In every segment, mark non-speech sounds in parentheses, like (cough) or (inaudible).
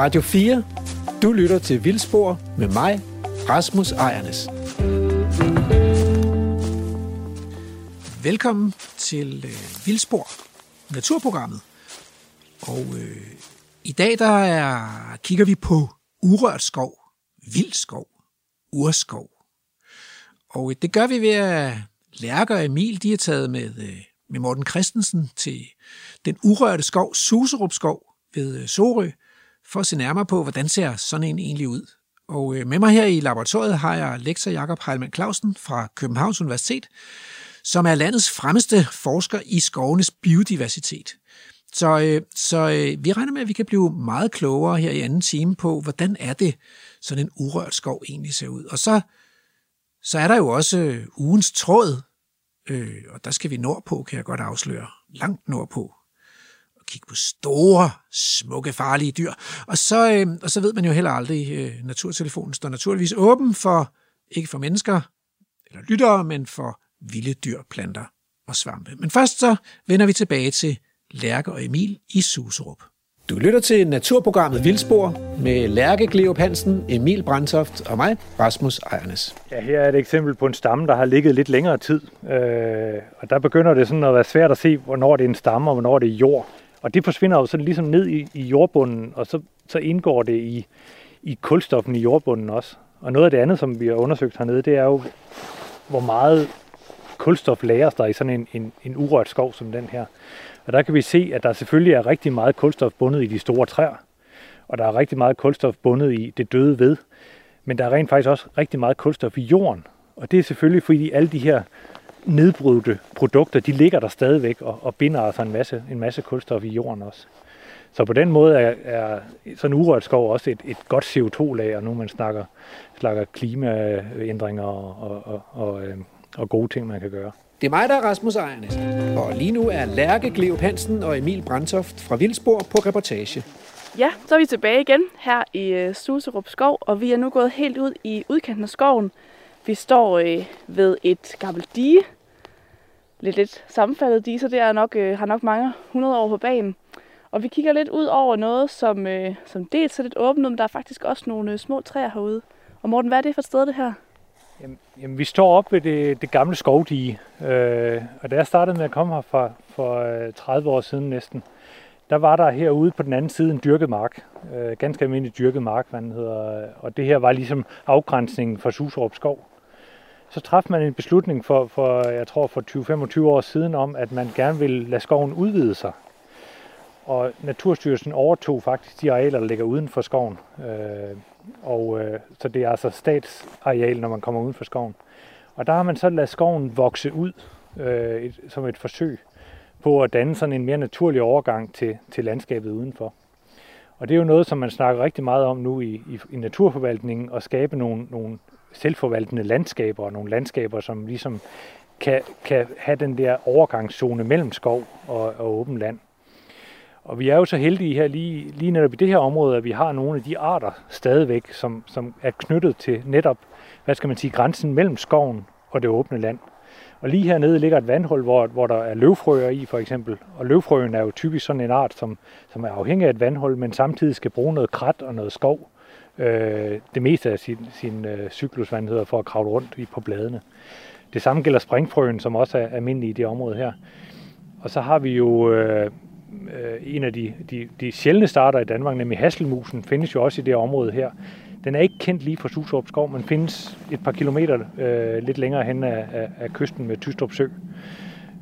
Radio 4. Du lytter til Vildspor med mig, Rasmus Ejernes. Velkommen til øh, Vildspor, naturprogrammet. Og øh, i dag der er, kigger vi på urørt skov, vild skov, urskov. Og øh, det gør vi ved at Lærker og Emil de er taget med, øh, med Morten Christensen til den urørte skov, Suserup skov ved øh, Sorø, for at se nærmere på, hvordan ser sådan en egentlig ud. Og øh, med mig her i laboratoriet har jeg lektor Jakob Heilmann Clausen fra Københavns Universitet, som er landets fremmeste forsker i skovenes biodiversitet. Så, øh, så øh, vi regner med, at vi kan blive meget klogere her i anden time på, hvordan er det, sådan en urørt skov egentlig ser ud. Og så, så er der jo også ugens tråd, øh, og der skal vi nordpå, kan jeg godt afsløre. Langt nordpå kigge på store, smukke, farlige dyr. Og så, øh, og så ved man jo heller aldrig, øh, naturtelefonen står naturligvis åben for, ikke for mennesker eller lyttere, men for vilde dyr, planter og svampe. Men først så vender vi tilbage til Lærke og Emil i Suserup. Du lytter til naturprogrammet Vildspor med Lærke Gleup Hansen, Emil Brandtoft og mig, Rasmus Ejernes. Ja, her er et eksempel på en stamme, der har ligget lidt længere tid. Øh, og der begynder det sådan at være svært at se, hvornår det er en stamme og hvornår det er jord. Og det forsvinder jo sådan ligesom ned i, i jordbunden, og så, så indgår det i, i kulstoffen i jordbunden også. Og noget af det andet, som vi har undersøgt hernede, det er jo, hvor meget kulstof lagres der i sådan en, en, en urørt skov som den her. Og der kan vi se, at der selvfølgelig er rigtig meget kulstof bundet i de store træer, og der er rigtig meget kulstof bundet i det døde ved. Men der er rent faktisk også rigtig meget kulstof i jorden. Og det er selvfølgelig, fordi alle de her nedbrudte produkter, de ligger der stadigvæk og, og binder altså en masse, en masse kulstof i jorden også. Så på den måde er, er sådan urørt skov også et, et godt CO2-lager, nu man snakker, snakker klimaændringer og, og, og, og, øh, og gode ting, man kan gøre. Det er mig, der er Rasmus Ejernes, og lige nu er Lærke Gleup Hansen og Emil Brandtoft fra Vildspor på reportage. Ja, så er vi tilbage igen her i uh, Suserup Skov, og vi er nu gået helt ud i udkanten af skoven. Vi står øh, ved et gammelt dige, lidt lidt sammenfaldet dige, så det er nok, øh, har nok mange hundrede år på banen. Og vi kigger lidt ud over noget, som, øh, som dels er lidt åbent, men der er faktisk også nogle øh, små træer herude. Og Morten, hvad er det for et sted, det her? Jamen, jamen vi står op ved det, det gamle skovdige, øh, og da jeg startede med at komme her for, for øh, 30 år siden næsten, der var der herude på den anden side en dyrket mark, øh, ganske almindelig dyrket mark, hvad den hedder, og det her var ligesom afgrænsningen for Suserup skov. Så træffede man en beslutning for, for jeg tror for 20-25 år siden om, at man gerne ville lade skoven udvide sig. Og Naturstyrelsen overtog faktisk de arealer, der ligger uden for skoven. Øh, og øh, så det er altså statsareal, når man kommer uden for skoven. Og der har man så ladet skoven vokse ud øh, et, som et forsøg på at danne sådan en mere naturlig overgang til, til landskabet udenfor. Og det er jo noget, som man snakker rigtig meget om nu i, i, i naturforvaltningen, at skabe nogle, nogle selvforvaltende landskaber, og nogle landskaber, som ligesom kan, kan have den der overgangszone mellem skov og, og åben land. Og vi er jo så heldige her lige, lige netop i det her område, at vi har nogle af de arter stadigvæk, som, som er knyttet til netop, hvad skal man sige, grænsen mellem skoven og det åbne land. Og lige hernede ligger et vandhul, hvor, hvor der er løvfrøer i for eksempel. Og løvfrøen er jo typisk sådan en art, som, som er afhængig af et vandhul, men samtidig skal bruge noget krat og noget skov. Øh, det meste af sin, sin øh, cyklus, hedder, for at kravle rundt i på bladene. Det samme gælder springfrøen, som også er almindelig i det område her. Og så har vi jo øh, øh, en af de, de, de sjældne starter i Danmark, nemlig hasselmusen, findes jo også i det område her. Den er ikke kendt lige fra Suserup skov, men findes et par kilometer øh, lidt længere hen af, af, af kysten med Tystrup Sø.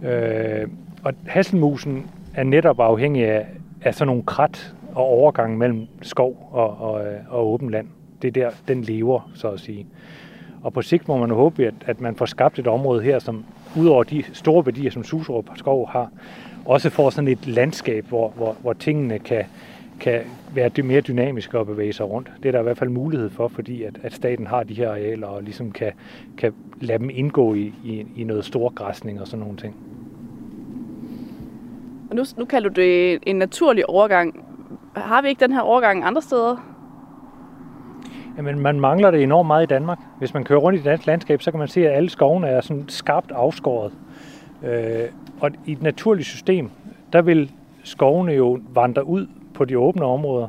Øh, og hasselmusen er netop afhængig af, af sådan nogle krat og overgang mellem skov og, og, øh, og åben land. Det er der, den lever, så at sige. Og på sigt må man håbe, at, at man får skabt et område her, som udover de store værdier, som Suserup skov har, også får sådan et landskab, hvor, hvor, hvor tingene kan, kan være mere dynamiske og bevæge sig rundt. Det er der i hvert fald mulighed for, fordi at, at staten har de her arealer og ligesom kan, kan lade dem indgå i, i, i noget stor græsning og sådan nogle ting. Og nu, nu kalder du det en naturlig overgang. Har vi ikke den her overgang andre steder? Jamen, man mangler det enormt meget i Danmark. Hvis man kører rundt i det danske landskab, så kan man se, at alle skovene er sådan skarpt afskåret. Øh, og i et naturligt system, der vil skovene jo vandre ud på de åbne områder.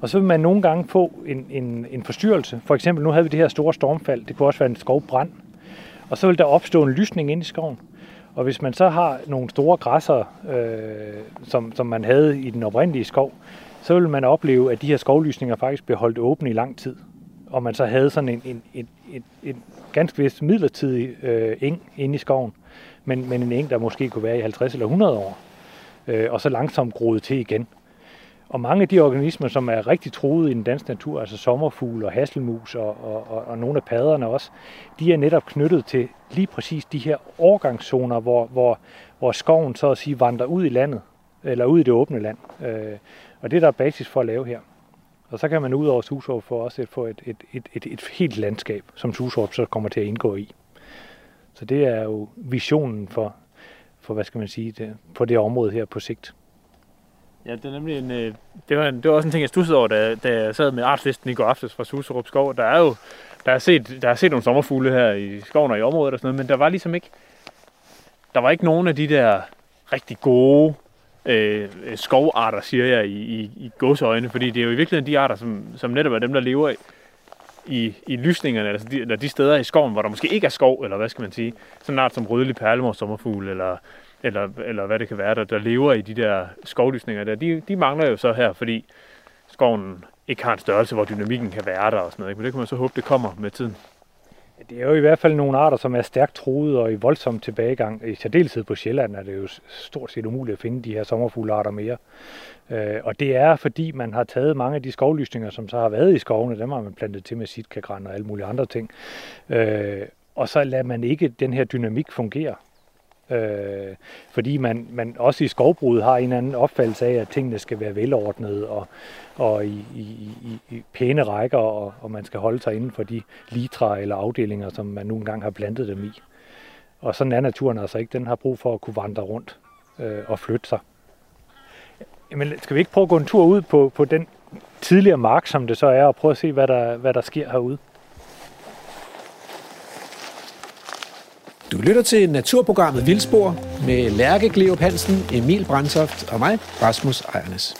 Og så vil man nogle gange få en, en, en forstyrrelse. For eksempel, nu havde vi det her store stormfald. Det kunne også være en skovbrand. Og så vil der opstå en lysning ind i skoven. Og hvis man så har nogle store græsser, øh, som, som man havde i den oprindelige skov, så vil man opleve, at de her skovlysninger faktisk blev holdt åbne i lang tid. Og man så havde sådan en, en, en, en, en ganske vist midlertidig øh, eng inde i skoven, men, men en eng, der måske kunne være i 50 eller 100 år, øh, og så langsomt groet til igen. Og mange af de organismer, som er rigtig truede i den danske natur, altså sommerfugle og hasselmus og, og, og, og nogle af padderne også, de er netop knyttet til lige præcis de her overgangszoner, hvor, hvor, hvor skoven så at sige vandrer ud i landet, eller ud i det åbne land. Øh, og det er der basis for at lave her. Og så kan man ud over Susorp få også få et, et, et, et, et helt landskab, som Susorp så kommer til at indgå i. Så det er jo visionen for, for hvad skal man sige, det, på det område her på sigt. Ja, det er nemlig en, øh, det, var en, det var også en ting, jeg stussede over, da, da jeg sad med artslisten i går aftes fra Suserup Skov. Der er jo der er set, der er set nogle sommerfugle her i skoven og i området og sådan noget, men der var ligesom ikke, der var ikke nogen af de der rigtig gode øh, øh skovarter, siger jeg, i, i, i godsøjne, fordi det er jo i virkeligheden de arter, som, som netop er dem, der lever i, i, i lysningerne, altså de, eller de steder i skoven, hvor der måske ikke er skov, eller hvad skal man sige, sådan en art som rødlig perlemor sommerfugl, eller, eller, eller hvad det kan være, der, der lever i de der skovlysninger der, de, de mangler jo så her, fordi skoven ikke har en størrelse, hvor dynamikken kan være der og sådan noget. Men det kan man så håbe, det kommer med tiden. Det er jo i hvert fald nogle arter, som er stærkt truet og i voldsom tilbagegang. I særdeleshed på Sjælland er det jo stort set umuligt at finde de her sommerfuglearter mere. Øh, og det er, fordi man har taget mange af de skovlysninger, som så har været i skovene, dem har man plantet til med sitkagran og alle mulige andre ting. Øh, og så lader man ikke den her dynamik fungere. Øh, fordi man, man også i skovbruget har en anden opfattelse af, at tingene skal være velordnede og, og i, i, i, i pæne rækker, og, og man skal holde sig inden for de litra eller afdelinger, som man nu engang har plantet dem i. Og sådan er naturen altså ikke. Den har brug for at kunne vandre rundt øh, og flytte sig. Jamen, skal vi ikke prøve at gå en tur ud på, på den tidligere mark, som det så er, og prøve at se, hvad der, hvad der sker herude? Du lytter til naturprogrammet Vildspor med Lærke Gleup Hansen, Emil Brandtoft og mig, Rasmus Ejernes.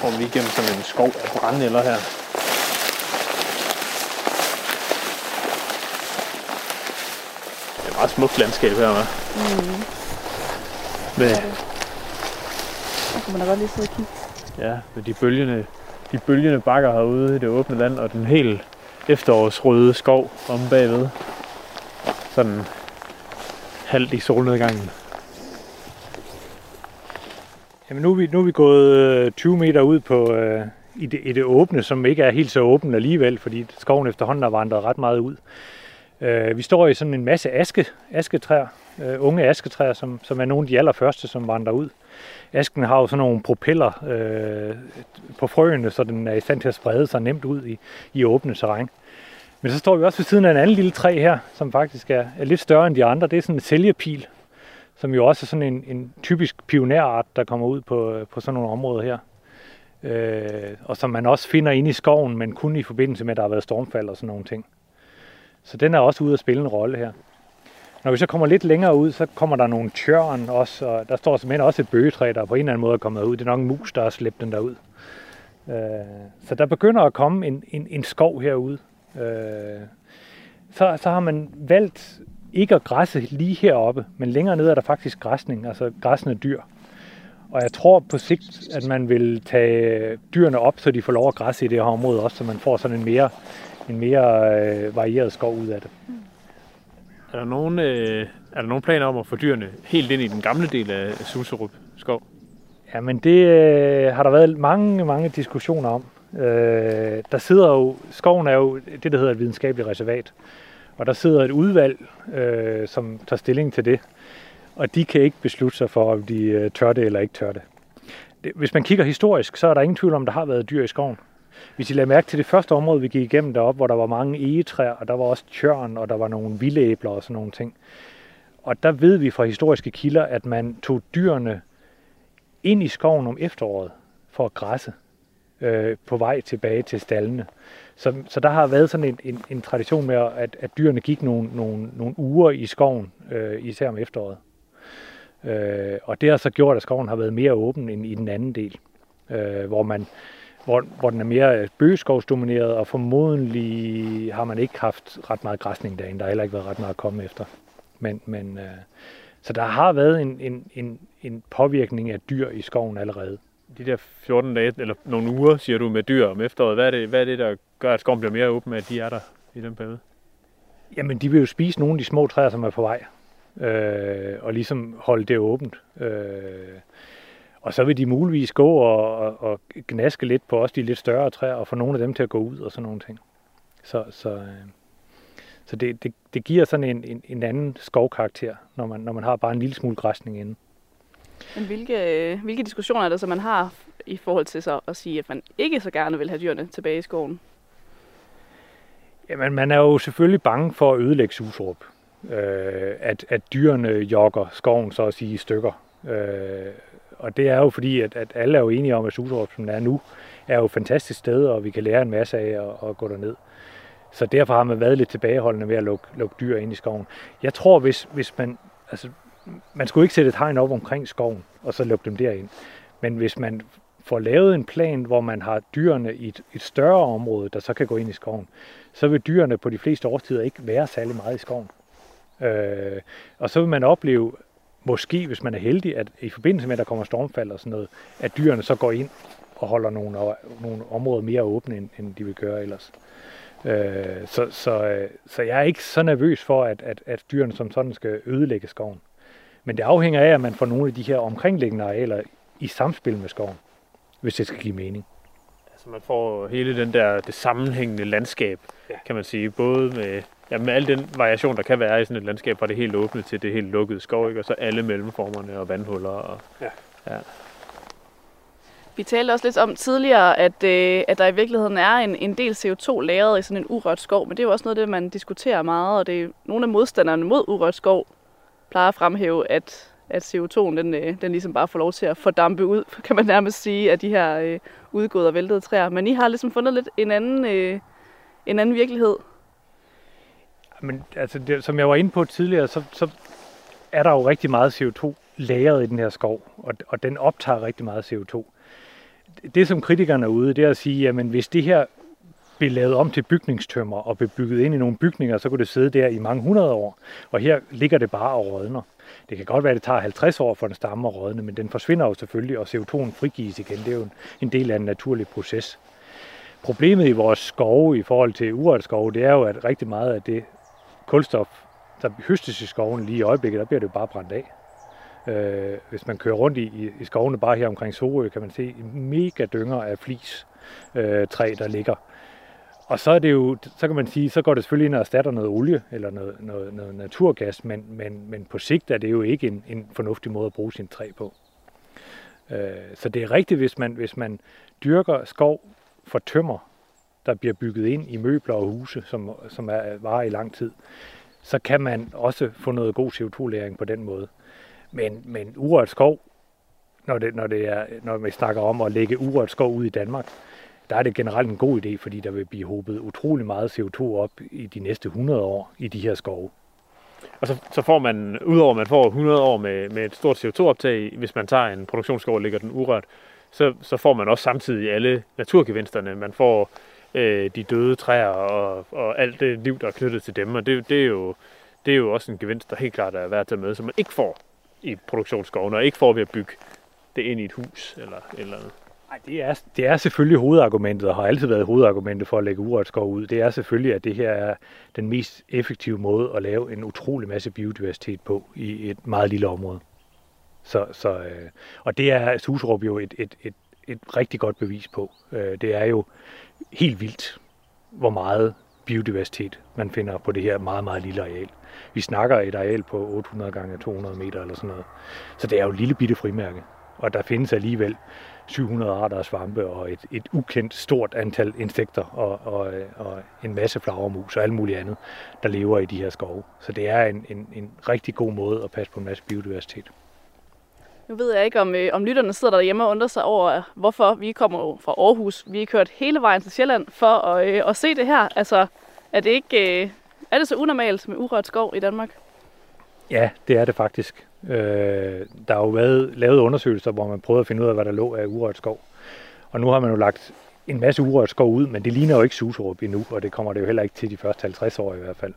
Kommer vi igennem sådan en skov af brændenælder her. Det er et meget smukt landskab her, hva'? Mm. Med, Der kan man da godt lige sidde og kigge. ja, med de bølgende, de bølgende bakker herude i det åbne land, og den helt efterårsrøde skov om bagved. Sådan halvt i solnedgangen. Jamen nu er vi, nu er vi gået øh, 20 meter ud på, øh, i, det, i det åbne, som ikke er helt så åbent alligevel, fordi skoven efterhånden har vandret ret meget ud. Øh, vi står i sådan en masse aske, asketræer, øh, unge asketræer, som, som er nogle af de allerførste, som vandrer ud. Asken har jo sådan nogle propeller øh, på frøene, så den er i stand til at sprede sig nemt ud i, i åbne terræn. Men så står vi også ved siden af en anden lille træ her, som faktisk er, er lidt større end de andre. Det er sådan en sælgepil, som jo også er sådan en, en typisk pionerart, der kommer ud på, øh, på sådan nogle områder her. Øh, og som man også finder inde i skoven, men kun i forbindelse med, at der har været stormfald og sådan nogle ting. Så den er også ude at spille en rolle her. Når vi så kommer lidt længere ud, så kommer der nogle tjørn også, og der står simpelthen også et bøgetræ, der på en eller anden måde er kommet ud. Det er nok en mus, der har slæbt den derud. Øh, så der begynder at komme en, en, en skov herude. Øh, så, så har man valgt ikke at græsse lige heroppe, men længere nede er der faktisk græsning, altså græsende dyr. Og jeg tror på sigt, at man vil tage dyrene op, så de får lov at græsse i det her område også, så man får sådan en mere, en mere øh, varieret skov ud af det. Mm. Er der, nogen, øh, er der nogen planer om at få dyrene helt ind i den gamle del af Suserup skov? Ja, men det øh, har der været mange, mange diskussioner om. Øh, der sidder jo, skoven er jo det, der hedder et videnskabeligt reservat. Og der sidder et udvalg, øh, som tager stilling til det. Og de kan ikke beslutte sig for, om de øh, tør det eller ikke tør det. Hvis man kigger historisk, så er der ingen tvivl om, der har været dyr i skoven. Hvis I lader mærke til det første område, vi gik igennem deroppe, hvor der var mange egetræer, og der var også tjørn, og der var nogle vildæbler og sådan nogle ting. Og der ved vi fra historiske kilder, at man tog dyrene ind i skoven om efteråret for at græsse øh, på vej tilbage til stallene. Så, så der har været sådan en, en, en tradition med, at, at dyrene gik nogle, nogle, nogle uger i skoven, øh, især om efteråret. Øh, og det har så gjort, at skoven har været mere åben end i den anden del. øh, hvor man hvor, hvor den er mere bøgeskovsdomineret, og formodentlig har man ikke haft ret meget græsning derinde. Der har heller ikke været ret meget at komme efter. Men, men, øh, så der har været en, en, en, en påvirkning af dyr i skoven allerede. De der 14 dage, eller nogle uger, siger du, med dyr om efteråret, hvad er det, hvad er det der gør, at skoven bliver mere åben, at de er der i den periode? Jamen, de vil jo spise nogle af de små træer, som er på vej, øh, og ligesom holde det åbent. Øh, og så vil de muligvis gå og, og, og gnaske lidt på også de lidt større træer, og få nogle af dem til at gå ud og sådan nogle ting. Så, så, øh, så det, det, det giver sådan en, en, en anden skovkarakter, når man, når man har bare en lille smule græsning inde. Men hvilke, hvilke diskussioner er der så, man har i forhold til så at sige, at man ikke så gerne vil have dyrene tilbage i skoven? Jamen, man er jo selvfølgelig bange for at ødelægge Susrup. Øh, at, at dyrene jogger skoven, så at sige, i stykker. Øh, og det er jo fordi, at, at alle er jo enige om, at Susrup, som den er nu, er jo et fantastisk sted, og vi kan lære en masse af at, at gå derned. Så derfor har man været lidt tilbageholdende ved at lukke, lukke dyr ind i skoven. Jeg tror, hvis, hvis man... Altså, man skulle ikke sætte et hegn op omkring skoven, og så lukke dem derind. Men hvis man får lavet en plan, hvor man har dyrene i et, et større område, der så kan gå ind i skoven, så vil dyrene på de fleste årstider ikke være særlig meget i skoven. Øh, og så vil man opleve, måske hvis man er heldig, at i forbindelse med, at der kommer stormfald og sådan noget, at dyrene så går ind og holder nogle, nogle områder mere åbne, end, end de vil gøre ellers. Øh, så, så, øh, så jeg er ikke så nervøs for, at, at, at dyrene som sådan skal ødelægge skoven. Men det afhænger af, at man får nogle af de her omkringliggende arealer i samspil med skoven, hvis det skal give mening. Altså man får hele den der, det sammenhængende landskab, ja. kan man sige. Både med, ja, med al den variation, der kan være i sådan et landskab, fra det helt åbne til det helt lukkede skov, ikke? og så alle mellemformerne og vandhuller. Og, ja. ja. Vi talte også lidt om tidligere, at, øh, at der i virkeligheden er en, en del CO2 lagret i sådan en urørt skov, men det er jo også noget af det, man diskuterer meget, og det er nogle af modstanderne mod urørt skov plejer at fremhæve, at, at CO2'en den, øh, den ligesom bare får lov til at fordampe ud, kan man nærmest sige, af de her øh, udgåede og væltede træer. Men I har ligesom fundet lidt en anden, øh, en anden virkelighed. Men altså, det, som jeg var inde på tidligere, så, så er der jo rigtig meget CO2 lagret i den her skov, og, og den optager rigtig meget CO2 det, som kritikerne er ude, det er at sige, at hvis det her blev lavet om til bygningstømmer og blev bygget ind i nogle bygninger, så kunne det sidde der i mange hundrede år. Og her ligger det bare og rådner. Det kan godt være, at det tager 50 år for den stamme at rådne, men den forsvinder jo selvfølgelig, og CO2'en frigives igen. Det er jo en del af en naturlig proces. Problemet i vores skove i forhold til urørt skove, det er jo, at rigtig meget af det kulstof, der høstes i skoven lige i øjeblikket, der bliver det jo bare brændt af. Øh, hvis man kører rundt i, i skovene bare her omkring Sorø, kan man se mega dynger af flis øh, træ, der ligger. Og så er det jo, så kan man sige, så går det selvfølgelig ind og erstatter noget olie eller noget, noget, noget naturgas, men, men, men på sigt er det jo ikke en, en fornuftig måde at bruge sin træ på. Øh, så det er rigtigt, hvis man, hvis man dyrker skov for tømmer, der bliver bygget ind i møbler og huse, som, som er, varer i lang tid, så kan man også få noget god CO2-læring på den måde. Men, men urørt skov, når, det, når, det er, når vi snakker om at lægge urørt skov ud i Danmark, der er det generelt en god idé, fordi der vil blive håbet utrolig meget CO2 op i de næste 100 år i de her skove. Og så, så får man, udover at man får 100 år med, med et stort CO2-optag, hvis man tager en produktionsskov og lægger den urørt, så, så får man også samtidig alle naturgevinsterne. Man får øh, de døde træer og, og alt det liv, der er knyttet til dem, og det, det, er jo, det er jo også en gevinst, der helt klart er værd at tage med, som man ikke får i produktionsskoven, og ikke får ved at bygge det ind i et hus eller eller andet. Nej, det er, det er selvfølgelig hovedargumentet, og har altid været hovedargumentet for at lægge urørt skov ud. Det er selvfølgelig, at det her er den mest effektive måde at lave en utrolig masse biodiversitet på i et meget lille område. Så, så, øh, og det er Susrup jo et, et, et, et rigtig godt bevis på. Øh, det er jo helt vildt, hvor meget biodiversitet man finder på det her meget, meget lille areal. Vi snakker et areal på 800 gange 200 meter eller sådan noget. Så det er jo et lille bitte frimærke. Og der findes alligevel 700 arter af svampe og et, et ukendt stort antal insekter og, og, og en masse flagermus og alt muligt andet, der lever i de her skove. Så det er en, en, en rigtig god måde at passe på en masse biodiversitet. Nu ved jeg ikke, om, øh, om lytterne sidder derhjemme og undrer sig over, hvorfor vi kommer jo fra Aarhus. Vi er kørt hele vejen til Sjælland for at, øh, at se det her. Altså, er det ikke, øh, er det så unormalt med urørt skov i Danmark? Ja, det er det faktisk. Øh, der har jo været lavet undersøgelser, hvor man prøvede at finde ud af, hvad der lå af urørt skov. Og nu har man jo lagt en masse urørt skov ud, men det ligner jo ikke Suserup endnu, og det kommer det jo heller ikke til de første 50 år i hvert fald.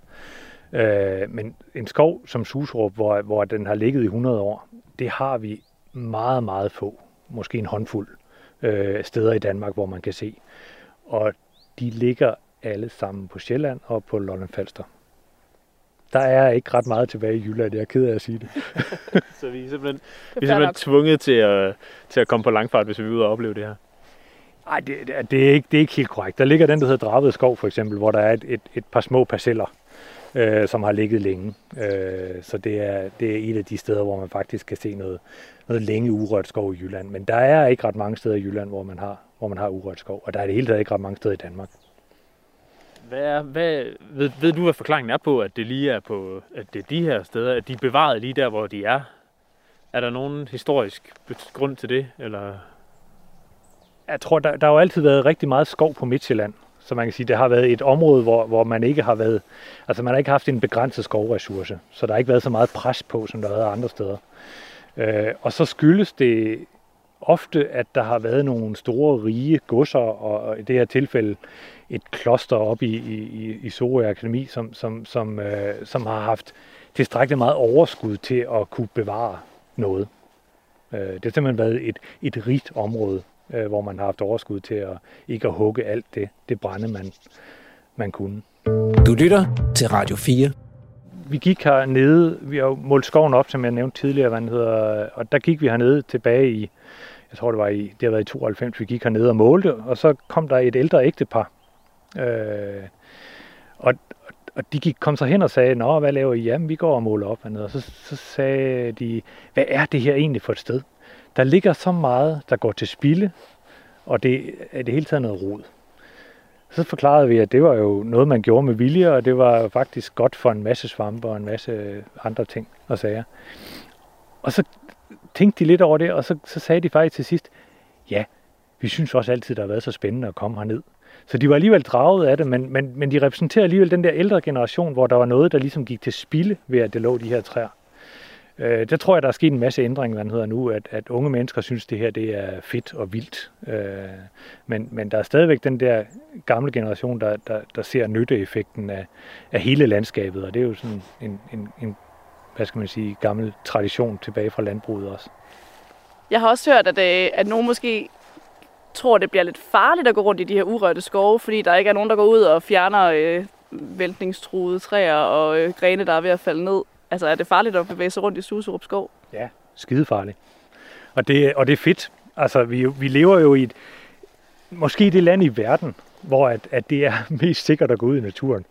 Øh, men en skov som Suserup, hvor, hvor den har ligget i 100 år, det har vi meget, meget få, måske en håndfuld øh, steder i Danmark, hvor man kan se. Og de ligger alle sammen på Sjælland og på Lolland Falster. Der er ikke ret meget tilbage i Jylland, jeg er ked af at sige det. (laughs) så vi er simpelthen, vi er simpelthen tvunget til at, til at komme på langfart, hvis vi vil ud og opleve det her. Nej, det, det, er ikke, det er ikke helt korrekt. Der ligger den, der hedder Dravet Skov for eksempel, hvor der er et, et, et par små parceller, øh, som har ligget længe. Øh, så det er, det er et af de steder, hvor man faktisk kan se noget, noget længe urørt skov i Jylland. Men der er ikke ret mange steder i Jylland, hvor man har, hvor man har urørt skov, og der er det hele taget ikke ret mange steder i Danmark. Hvad er, hvad, ved, ved du, hvad forklaringen er på, at det lige er på, at det er de her steder, at de er bevaret lige der, hvor de er? Er der nogen historisk grund til det, eller? Jeg tror, der, der har jo altid været rigtig meget skov på Midtjylland. Så man kan sige, det har været et område, hvor, hvor man ikke har været, altså man har ikke haft en begrænset skovressource, så der har ikke været så meget pres på, som der har været andre steder. Øh, og så skyldes det ofte, at der har været nogle store, rige godser, og i det her tilfælde et kloster op i, i, i Sorø Akademi, som, som, som, øh, som har haft tilstrækkeligt meget overskud til at kunne bevare noget. Øh, det har simpelthen været et, et rigt område, øh, hvor man har haft overskud til at ikke at hugge alt det, det brænde, man, man kunne. Du lytter til Radio 4. Vi gik hernede, vi har målt skoven op, som jeg nævnte tidligere, hvad hedder, og der gik vi hernede tilbage i, jeg tror det var i, det har været i 92, vi gik hernede og målte, og så kom der et ældre ægtepar, øh, og, og de gik, kom så hen og sagde, Nå, hvad laver I? Jamen, vi går og måler op. Og så, så sagde de, hvad er det her egentlig for et sted? Der ligger så meget, der går til spilde, og det er det hele taget noget rod. Så forklarede vi, at det var jo noget, man gjorde med vilje, og det var faktisk godt for en masse svampe og en masse andre ting og sager. Og så tænkte de lidt over det, og så, så sagde de faktisk til sidst, ja, vi synes også altid, der har været så spændende at komme herned. Så de var alligevel draget af det, men, men, men de repræsenterer alligevel den der ældre generation, hvor der var noget, der ligesom gik til spilde ved, at det lå de her træer. Øh, der tror jeg, der er sket en masse ændringer, hvad hedder nu, at, at unge mennesker synes, det her det er fedt og vildt. Øh, men, men der er stadigvæk den der gamle generation, der, der, der ser nytteeffekten af, af hele landskabet, og det er jo sådan en, en, en hvad skal man sige, gammel tradition tilbage fra landbruget også. Jeg har også hørt, at, øh, at nogen måske tror, det bliver lidt farligt at gå rundt i de her urørte skove, fordi der ikke er nogen, der går ud og fjerner øh, væltningstruede træer og øh, grene, der er ved at falde ned. Altså er det farligt at bevæge sig rundt i Suserup skov? Ja, skidefarligt. Og det, og det er fedt. Altså vi, vi lever jo i et, måske det land i verden, hvor at, at det er (laughs) mest sikkert at gå ud i naturen.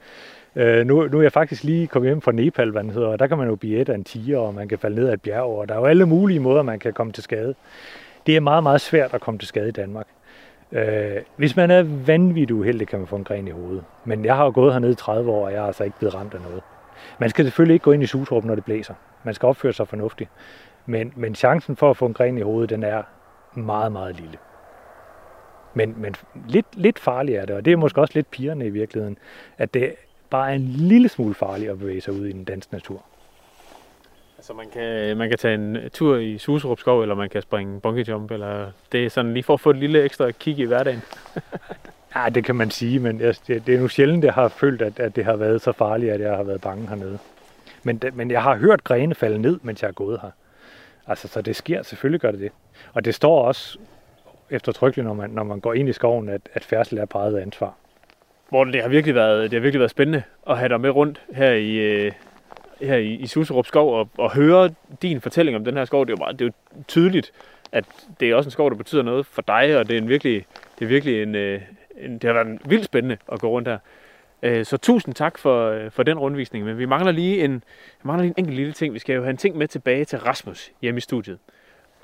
Øh, nu, nu er jeg faktisk lige kommet hjem fra Nepal, hvad hedder, og der kan man jo blive et af en tiger, og man kan falde ned af et bjerg, og der er jo alle mulige måder, man kan komme til skade. Det er meget, meget svært at komme til skade i Danmark. Øh, hvis man er vanvittigt uheldig, kan man få en gren i hovedet. Men jeg har jo gået hernede i 30 år, og jeg har altså ikke blevet ramt af noget. Man skal selvfølgelig ikke gå ind i sugetruppen, når det blæser. Man skal opføre sig fornuftigt. Men, men chancen for at få en gren i hovedet, den er meget, meget lille. Men, men lidt, lidt farligt er det, og det er måske også lidt pigerne i virkeligheden, at det bare er en lille smule farligt at bevæge sig ud i den danske natur. Altså man kan, man kan tage en tur i Suserup skov, eller man kan springe bungee jump, eller det er sådan lige for at få et lille ekstra kig i hverdagen. (laughs) ja, det kan man sige, men jeg, det, det er nu sjældent, jeg har følt, at, at det har været så farligt, at jeg har været bange hernede. Men, men jeg har hørt grene falde ned, mens jeg er gået her. Altså, så det sker, selvfølgelig gør det det. Og det står også eftertrykkeligt, når man, når man går ind i skoven, at, at færdsel er præget ansvar. Morten, det har virkelig været, det har virkelig været spændende at have dig med rundt her i, øh, her i, i Suserup skov og, og høre din fortælling om den her skov. Det er jo, meget, det er jo tydeligt, at det er også en skov, der betyder noget for dig, og det er, en virkelig, det er virkelig en, øh, en, det har været en vildt spændende at gå rundt her. Øh, så tusind tak for, øh, for den rundvisning, men vi mangler lige en, mangler lige en enkelt lille ting. Vi skal jo have en ting med tilbage til Rasmus hjemme i studiet.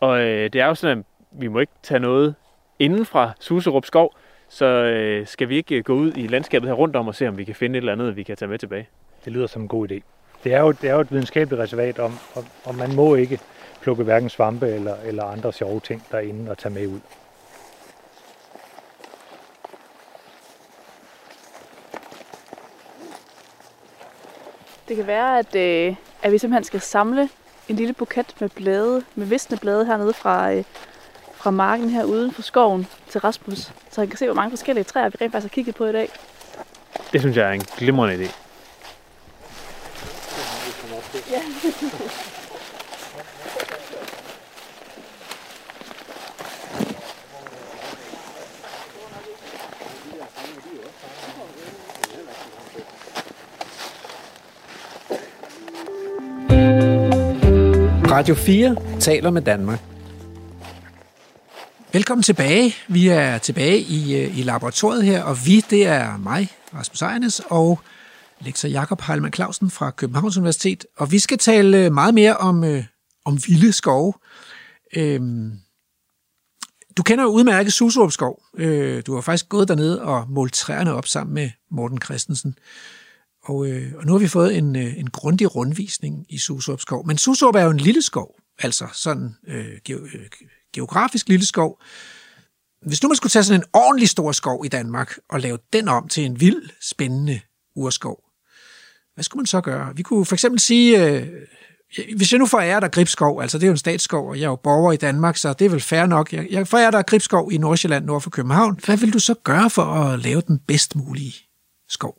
Og det er jo sådan, at vi må ikke tage noget inden fra Suserup skov, så øh, skal vi ikke gå ud i landskabet her rundt om og se, om vi kan finde et eller andet, vi kan tage med tilbage. Det lyder som en god idé. Det er jo, det er jo et videnskabeligt reservat, om, om, om man må ikke plukke hverken svampe eller, eller andre sjove ting derinde og tage med ud. Det kan være, at, øh, at vi simpelthen skal samle en lille buket med blade, med visne blade hernede fra, øh, fra marken her uden for skoven til Rasmus, så han kan se, hvor mange forskellige træer vi rent faktisk har kigget på i dag. Det synes jeg er en glimrende idé. Ja. Radio 4 taler med Danmark. Velkommen tilbage. Vi er tilbage i, øh, i laboratoriet her, og vi, det er mig, Rasmus Ejernes, og lektor Jakob Heilmann Clausen fra Københavns Universitet. Og vi skal tale øh, meget mere om, øh, om vilde skove. Øhm, du kender jo udmærket Suserup Skov. Øh, du har faktisk gået dernede og målt træerne op sammen med Morten Christensen. Og, øh, og nu har vi fået en, øh, en grundig rundvisning i Suserup Skov. Men Suserup er jo en lille skov, altså sådan øh, ge- øh, geografisk lille skov. Hvis nu man skulle tage sådan en ordentlig stor skov i Danmark og lave den om til en vild, spændende urskov, hvad skulle man så gøre? Vi kunne for eksempel sige, øh, hvis jeg nu forærer dig Gribskov, altså det er jo en statsskov, og jeg er jo borger i Danmark, så det er vel fair nok. Jeg, jeg forærer dig Gribskov i Nordsjælland nord for København. Hvad vil du så gøre for at lave den bedst mulige skov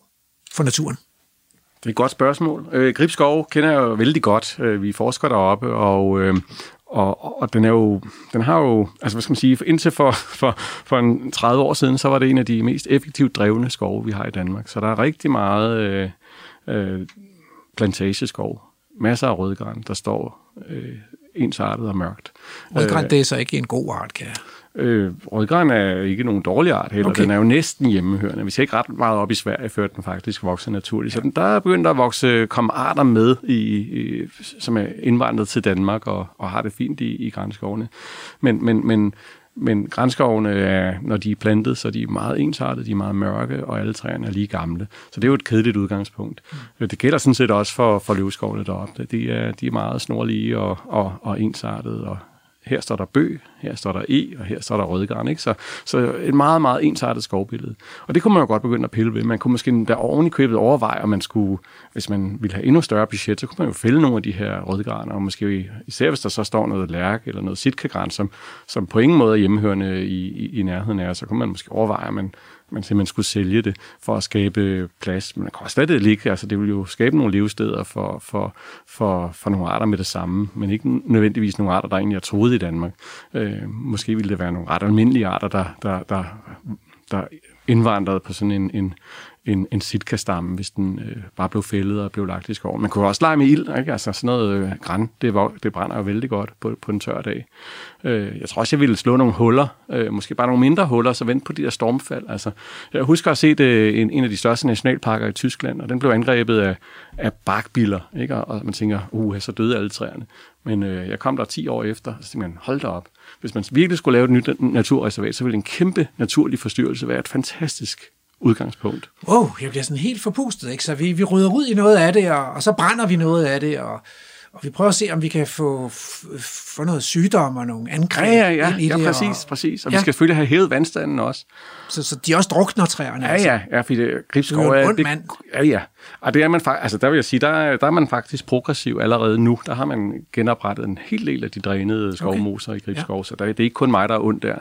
for naturen? Det er et godt spørgsmål. Øh, Gribskov kender jeg jo vældig godt. Øh, vi forsker deroppe, og, øh, og, og den er jo, den har jo, altså hvad skal man sige, indtil for, for, for en 30 år siden, så var det en af de mest effektivt drevne skove, vi har i Danmark. Så der er rigtig meget øh, øh, plantageskov. Masser af rødgran, der står øh, ensartet og mørkt. Rødgran, det er så ikke en god art, kan jeg. Øh, rødgran er ikke nogen dårlig art heller. Okay. Den er jo næsten hjemmehørende. Vi ser ikke ret meget op i Sverige, før den faktisk vokser naturligt. Så den, der er begyndt at vokse, komme arter med, i, i, som er indvandret til Danmark og, og har det fint i, i grænskovene. Men, men, men, men grænskovene, er, når de er plantet, så er de meget ensartede, de er meget mørke, og alle træerne er lige gamle. Så det er jo et kedeligt udgangspunkt. Mm. Det gælder sådan set også for, for løvskovene deroppe. De er, de er meget snorlige og, og, og ensartede, og her står der bøg, her står der e, og her står der rødgarn. Ikke? Så, så et meget, meget ensartet skovbillede. Og det kunne man jo godt begynde at pille ved. Man kunne måske der oven i købet overveje, om man skulle, hvis man ville have endnu større budget, så kunne man jo fælde nogle af de her rødgraner, og måske især hvis der så står noget lærk eller noget sitkagran, som, som på ingen måde er hjemmehørende i, i, i nærheden af, så kunne man måske overveje, at man, man simpelthen skulle sælge det for at skabe plads. Men det kan også det ligge. Altså, det vil jo skabe nogle levesteder for, for, for, for nogle arter med det samme, men ikke nødvendigvis nogle arter, der egentlig er troet i Danmark. Øh, måske ville det være nogle ret almindelige arter, der, der, der, der indvandrede på sådan en, en, en, en sitka-stamme, hvis den øh, bare blev fældet og blev lagt i skoven. Man kunne også lege med ild, ikke? Altså sådan noget øh, græn, det, var, det brænder jo vældig godt på, på en tør dag. Øh, jeg tror også, jeg ville slå nogle huller, øh, måske bare nogle mindre huller, så vente på de der stormfald. Altså, jeg husker at se det, øh, en, en af de største nationalparker i Tyskland, og den blev angrebet af, af barkbiller, ikke? Og, og man tænker, uh, så døde alle træerne. Men øh, jeg kom der 10 år efter, og så tænkte man, hold da op. Hvis man virkelig skulle lave et nyt naturreservat, så ville en kæmpe naturlig forstyrrelse være et fantastisk udgangspunkt. Wow, jeg bliver sådan helt forpustet, ikke? Så vi, vi rydder ud i noget af det, og, og så brænder vi noget af det, og, og vi prøver at se, om vi kan få, få noget sygdom og nogle angreb Ja, ja, ja, ind i ja det. præcis, og, præcis. Og Ja. vi skal selvfølgelig have hævet vandstanden også. så, så de også drukner træerne. Ja, altså. ja, ja, fordi det, gribskov er det, mand. Ja, ja. Og det er man faktisk, altså der vil jeg sige, der, er- der er man faktisk progressiv allerede nu. Der har man genoprettet en hel del af de drænede skovmoser okay. i Gribskov, ja. så der, det er ikke kun mig, der er ondt der.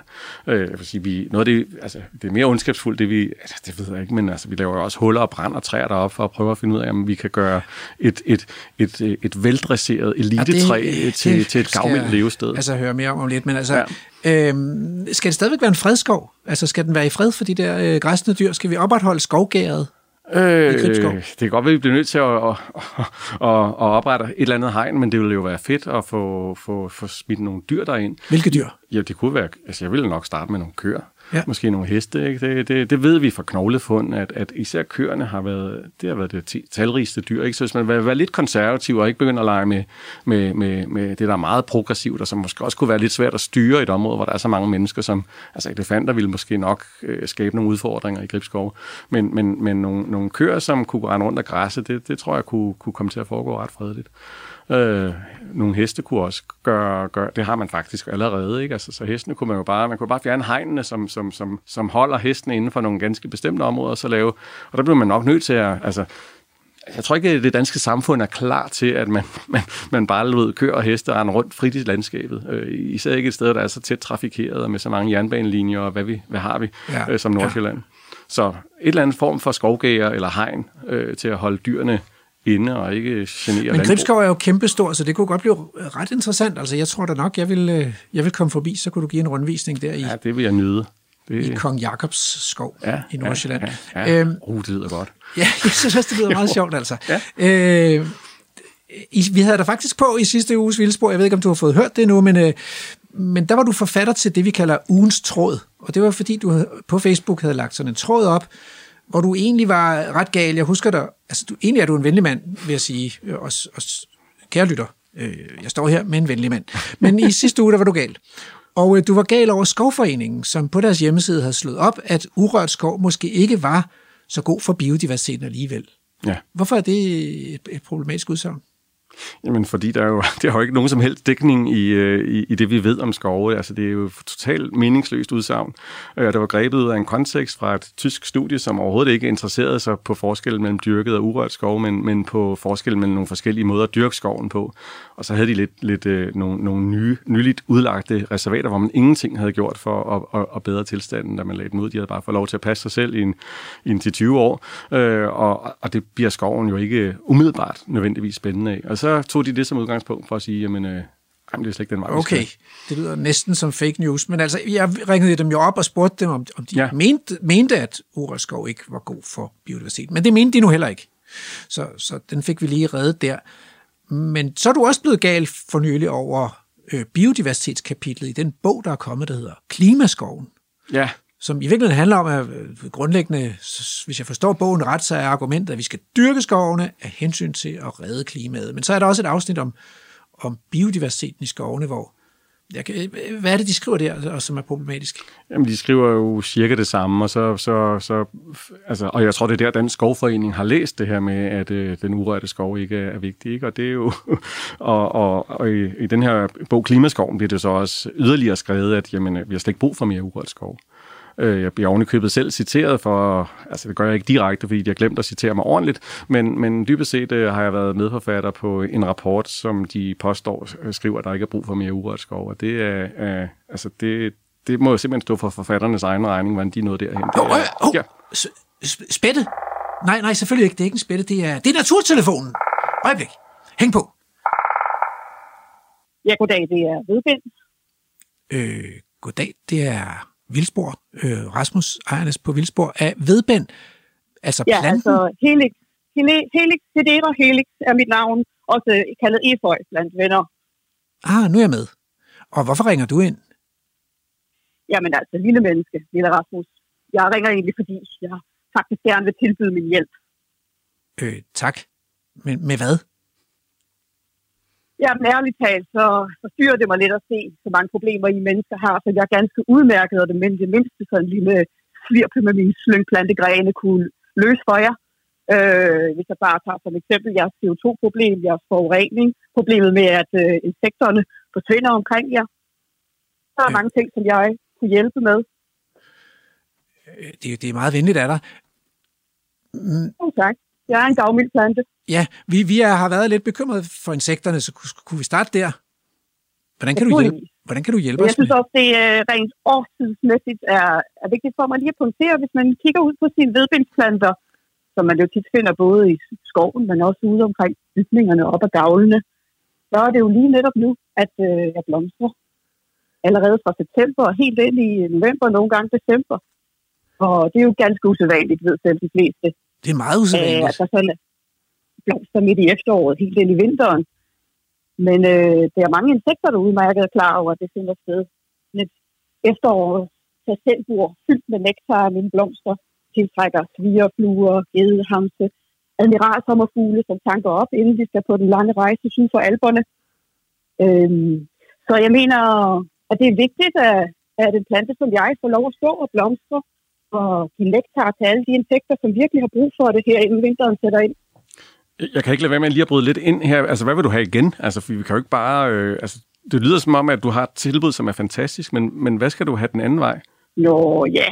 Øh, jeg vil sige, vi, noget af det, altså, det er mere ondskabsfuldt, det vi, altså, det ved jeg ikke, men altså, vi laver jo også huller og brænder træer deroppe for at prøve at finde ud af, om vi kan gøre et, et, et, et, et veldresseret elitetræ det- til, det til et gavmildt levested. Altså høre mere om om lidt, men altså, ja. øhm, skal det stadigvæk være en fredskov? Altså skal den være i fred for de der øh, græsne dyr? Skal vi opretholde skovgæret? Øh, det kan godt være, at vi bliver nødt til at, at, at, at, at oprette et eller andet hegn, men det ville jo være fedt at få, få, få smidt nogle dyr derind. Hvilke dyr? Ja, det kunne være, altså jeg ville nok starte med nogle køer. Ja. Måske nogle heste. Ikke? Det, det, det ved vi fra knoglefund, at, at især køerne har været det, har været det talrigste dyr. Ikke? Så hvis man vil være lidt konservativ og ikke begynder at lege med, med, med, med det, der er meget progressivt, og som måske også kunne være lidt svært at styre i et område, hvor der er så mange mennesker, som altså elefanter ville måske nok øh, skabe nogle udfordringer i Gribskov. Men, men, men nogle, nogle køer, som kunne rende rundt og græsse, det, det tror jeg kunne, kunne komme til at foregå ret fredeligt. Øh, nogle heste kunne også gøre, gøre, det har man faktisk allerede, ikke? Altså, så hestene kunne man jo bare, man kunne bare fjerne hegnene, som, som, som, som holder hestene inden for nogle ganske bestemte områder, og så lave, og der bliver man nok nødt til at, altså, jeg tror ikke, at det danske samfund er klar til, at man, (laughs) man, man bare ved, kører og heste og rundt frit i landskabet. Øh, især ikke et sted, der er så tæt trafikeret og med så mange jernbanelinjer, og hvad, vi, hvad har vi Ja. øh, som Nordsjælland. Ja. Så et eller andet form for skovgæger eller hegn øh, til at holde dyrene inde og ikke genere Men. Gribskov er jo kæmpestor, så det kunne godt blive ret interessant. Altså, jeg tror da nok, jeg vil, øh, jeg vil komme forbi, så kunne du give en rundvisning der i, Ja, det vil jeg nyde. Det, i Kong Jakobs skov ja, i Nordsjælland. Ja, ja, ja. Øhm, det lyder godt. (laughs) Ja, jeg synes også, det lyder meget (laughs) sjovt, altså. Ja. Øh, i, vi havde dig faktisk på i sidste uges Vildspor. Jeg ved ikke, om du har fået hørt det nu, men, øh, men der var du forfatter til det, vi kalder ugens tråd. Og det var, fordi du havde, på Facebook havde lagt sådan en tråd op, hvor du egentlig var ret gal. Jeg husker dig, altså du, egentlig er du en venlig mand, vil jeg sige, øh, os, os, kære lytter. Øh, jeg står her med en venlig mand. Men i sidste uge, der var du gal. Og øh, du var gal over Skovforeningen, som på deres hjemmeside havde slået op, at urørt skov måske ikke var så god for biodiversiteten alligevel. Ja. Hvorfor er det et, et problematisk udsagn? Jamen, fordi der er jo, (laughs) der er jo ikke nogen som helst dækning i, øh, i, i det, vi ved om skove. Altså, det er jo totalt meningsløst udsagn. Øh, Det var grebet ud af en kontekst fra et tysk studie, som overhovedet ikke interesserede sig på forskellen mellem dyrket og urørt skov, men, men på forskellen mellem nogle forskellige måder at dyrke skoven på. Og så havde de lidt, lidt øh, nogle, nogle nye, nyligt udlagte reservater, hvor man ingenting havde gjort for at, at, at bedre tilstanden, da man lagde dem ud. De havde bare fået lov til at passe sig selv i en, i en til 20 år. Øh, og, og det bliver skoven jo ikke umiddelbart nødvendigvis spændende af. Og så tog de det som udgangspunkt for at sige, jamen, øh, jamen det er slet ikke den vej, Okay, det lyder næsten som fake news, men altså, jeg ringede dem jo op og spurgte dem, om, om de ja. Mente, mente, at urørt skov ikke var god for biodiversitet. Men det mente de nu heller ikke. Så, så den fik vi lige reddet der. Men så er du også blevet gal for nylig over øh, biodiversitetskapitlet i den bog, der er kommet, der hedder Klimaskoven. Ja, som i virkeligheden handler om, at øh, grundlæggende, hvis jeg forstår bogen ret, så er argumentet, at vi skal dyrke skovene af hensyn til at redde klimaet. Men så er der også et afsnit om, om biodiversiteten i skovene, hvor jeg kan, øh, hvad er det, de skriver der, og som er problematisk? Jamen, de skriver jo cirka det samme, og så, så, så altså, og jeg tror, det er der, Dansk Skovforening har læst det her med, at øh, den urørte skov ikke er, er vigtig, ikke? og det er jo, (laughs) og, og, og i, i den her bog Klimaskoven bliver det så også yderligere skrevet, at jamen, øh, vi har slet ikke brug for mere urørt skov. Øh, Jeg bliver ovenikøbet selv citeret for, altså det gør jeg ikke direkte, fordi de har glemt at citere mig ordentligt, men, men dybest set øh, har jeg været medforfatter på en rapport, som de påstår øh, skriver, at der ikke er brug for mere urørt skov, og det er, øh, altså det, det må jo simpelthen stå for forfatternes egen regning, hvordan de nåede derhen. Det er- øh, åh, ja. s- s- spætte? Nej, nej, selvfølgelig ikke. Det er ikke en spætte. Det er, det er naturtelefonen. Øjeblik. Hæng på. Ja, goddag, det er Vedbind. Øh, goddag, det er Vildspor. Øh, Rasmus Ejernes på Vildspor af Vedbænd. Altså Ja, planten. altså Helix. Heli- Helix, Hedera Helix er mit navn, også kaldet Efeu blandt venner. Ah, nu er jeg med. Og hvorfor ringer du ind? Jamen altså, lille menneske, lille Rasmus. Jeg ringer egentlig, fordi jeg faktisk gerne vil tilbyde min hjælp. Øh, tak. Men med hvad? Jamen ærligt talt, så forstyrrer det mig lidt at se så mange problemer, I mennesker har, så jeg er ganske udmærket, og det, men det mindste sådan en lille svirpe med mine slyngplantegrene kunne løse for jer. Øh, hvis jeg bare tager som eksempel jeres CO2-problem, jeres forurening, problemet med, at øh, insekterne forsvinder omkring jer. Så er der Ja. mange ting, som jeg kunne hjælpe med. Øh, Det, det er meget venligt af dig. Mm, Oh, tak. Jeg er en gavmild plante. Ja, vi, vi er, har været lidt bekymrede for insekterne, så kunne, kunne vi starte der? Hvordan kan, du hjælpe, hvordan kan du hjælpe Men os jeg synes også, det er rent årstidsmæssigt er, er vigtigt for mig lige at pointere, hvis man kigger ud på sine vedbindsplanter, som man jo tit finder både i skoven, men også ude omkring bygningerne op ad gavlene, så er det jo lige netop nu, at øh, jeg blomstrer. Allerede fra september og helt ind i november, nogle gange december. Og det er jo ganske usædvanligt, ved selv de fleste. Det er meget usædvanligt. Øh, der sådan er blomster midt i efteråret, helt ind i vinteren. Men øh, der er mange insekter, der udmærket er klar over, at det finder sted. Et efteråret tasselbord fyldt med nektar af mine blomster tiltrækker svigerfluer, gedehamse, admiralsommerfugle, som tanker op, inden de skal på den lange rejse syd for alberne. Øhm, så jeg mener, at det er vigtigt, at, at en plante som jeg får lov at stå og blomstre og give nektar til alle de insekter, som virkelig har brug for det her, inden vinteren sætter ind. Jeg kan ikke lade være med lige at bryde lidt ind her. Altså, hvad vil du have igen? Altså, for vi kan jo ikke bare... Øh, altså, det lyder som om, at du har et tilbud, som er fantastisk, men, men hvad skal du have den anden vej? Nå, ja.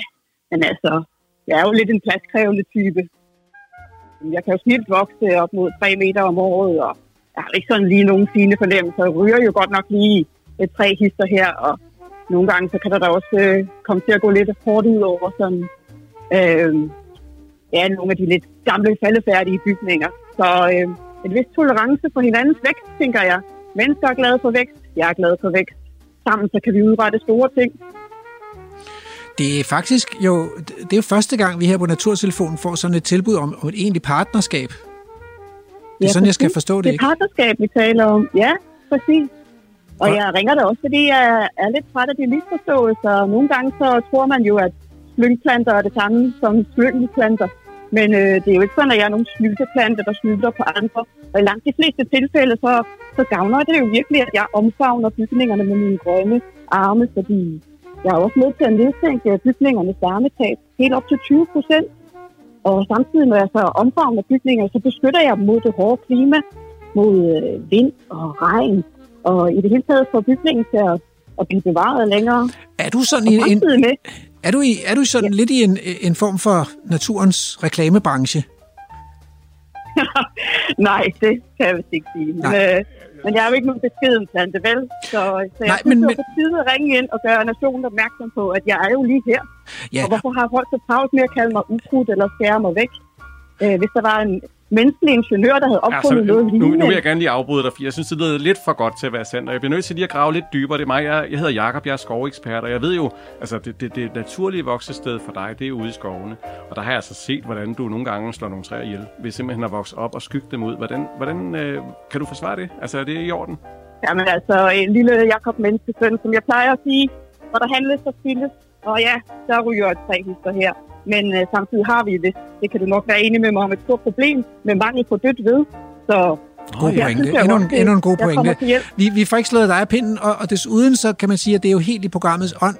Men altså, jeg er jo lidt en pladskrævende type. Jeg kan jo snilt vokse op mod 3 meter om året, og jeg har ikke sådan lige nogen fine fornemmelser. Jeg ryger jo godt nok lige et tre hister her, og nogle gange så kan der da også øh, komme til at gå lidt hårdt ud over sådan, øh, ja, nogle af de lidt gamle faldefærdige bygninger. Så øh, en vis tolerance for hinandens vækst, tænker jeg. Mennesker er glade for vækst, jeg er glad for vækst. Sammen så kan vi udrette store ting. Det er faktisk jo, det er jo første gang, vi her på Naturtelefonen får sådan et tilbud om, om et egentligt partnerskab. Det er ja, sådan, jeg skal forstå det, Det er partnerskab, vi taler om. Ja, præcis. Og jeg ringer da også, fordi jeg er lidt træt af de misforståelser. Nogle gange så tror man jo, at slyngplanter er det samme som slyngelplanter. Men øh, det er jo ikke sådan, at jeg er nogle snylteplanter, der snylter på andre. Og i langt de fleste tilfælde, så, så gavner det jo virkelig, at jeg omfavner bygningerne med mine grønne arme, fordi jeg er også nødt til at nedsænke bygningernes varmetab helt op til 20 procent. Og samtidig, når jeg så omfavner bygninger, så beskytter jeg dem mod det hårde klima, mod øh, vind og regn, og i det hele taget får bygningen til at, at blive bevaret længere. Er du sådan i en, med, er du, i, er du sådan ja. lidt i en, en form for naturens reklamebranche? (laughs) Nej, det kan jeg vist ikke sige. Men, øh, men jeg er jo ikke nogen beskeden plante, vel? Så, så jeg Nej, synes, men, det på tide at ringe ind og gøre nationen opmærksom på, at jeg er jo lige her. Ja. Og hvorfor har folk så travlt med at kalde mig ukrudt eller skære mig væk? Øh, hvis der var en, menneskelig ingeniør, der havde opfundet altså, noget lignende. Nu, nu vil jeg gerne lige afbryde dig, for jeg synes, det lyder lidt for godt til at være sandt, og jeg bliver nødt til lige at grave lidt dybere. Det er mig, jeg, jeg hedder Jakob, jeg er skovekspert, og jeg ved jo, altså det, det, det naturlige voksested for dig, det er ude i skovene. Og der har jeg altså set, hvordan du nogle gange slår nogle træer ihjel, ved simpelthen at vokse op og skygge dem ud. Hvordan, hvordan øh, kan du forsvare det? Altså er det i orden? Jamen altså, en lille Jakob menneskesøn, som jeg plejer at sige, hvor der handles og spildes, og ja, der ryger et træ her. Men øh, samtidig har vi det. Det kan du nok være enig med mig om et stort problem med mangel på dødt ved. Så God pointe. Endnu, en, endnu en god pointe. Vi, vi får ikke slået dig af pinden, og, og desuden så kan man sige, at det er jo helt i programmets ånd,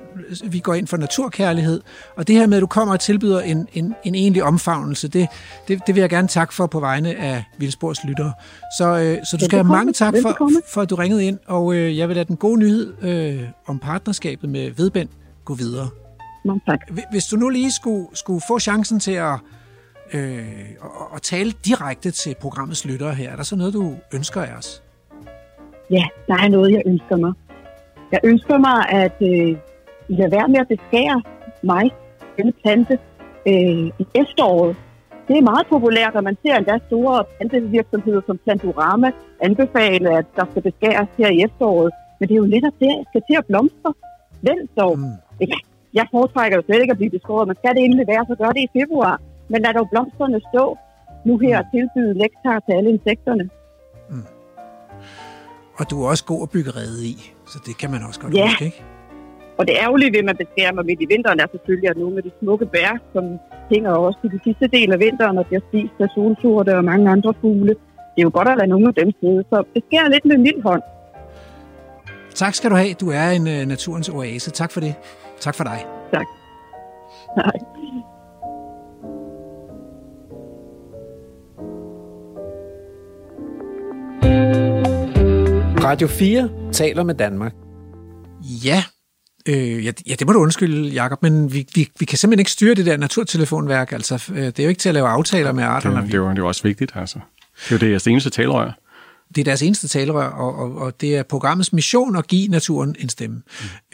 vi går ind for naturkærlighed. Og det her med, at du kommer og tilbyder en, en, en egentlig omfavnelse, det, det, det vil jeg gerne takke for på vegne af Vildsborgs lyttere. Så, øh, så du skal have mange tak for, for, at du ringede ind, og øh, jeg vil lade den gode nyhed øh, om partnerskabet med Vedbænd gå videre. Mange tak. Hvis du nu lige skulle, skulle få chancen til at, øh, at tale direkte til programmets lyttere her, er der så noget, du ønsker af os? Ja, der er noget, jeg ønsker mig. Jeg ønsker mig, at øh, I lader være med at beskære mig, denne plante, øh, i efteråret. Det er meget populært, når man ser endda store plantevirksomheder som Plantorama anbefale, at der skal beskæres her i efteråret. Men det er jo netop det, jeg skal til at blomstre. Vent dog. Mm. Jeg foretrækker jo slet ikke at blive beskåret. Man skal det endelig være, så gør det i februar. Men lad dog blomsterne stå nu her og tilbyde lektar til alle insekterne. Mm. Og du er også god at bygge rede i, så det kan man også godt ja. huske, ikke? Og det ærgerlige ved, at man beskærer mig midt i vinteren, er selvfølgelig, at nogle af de smukke bær, som hænger også i den sidste del af vinteren, og bliver spist af solsorte og mange andre fugle. Det er jo godt at lade nogle af dem sidde, så beskær lidt med mild hånd. Tak skal du have. Du er en uh, naturens oase. Tak for det. Tak for dig. Tak. Hej. Radio 4 taler med Danmark. Ja, øh, ja, ja, det må du undskylde, Jacob, men vi, vi, vi kan simpelthen ikke styre det der naturtelefonværk. Altså, det er jo ikke til at lave aftaler med arterne. Det, det, er, jo, det er jo også vigtigt, altså. Det er jo det jeres eneste talerør. Det er deres eneste talerør, og, og, og det er programmets mission at give naturen en stemme.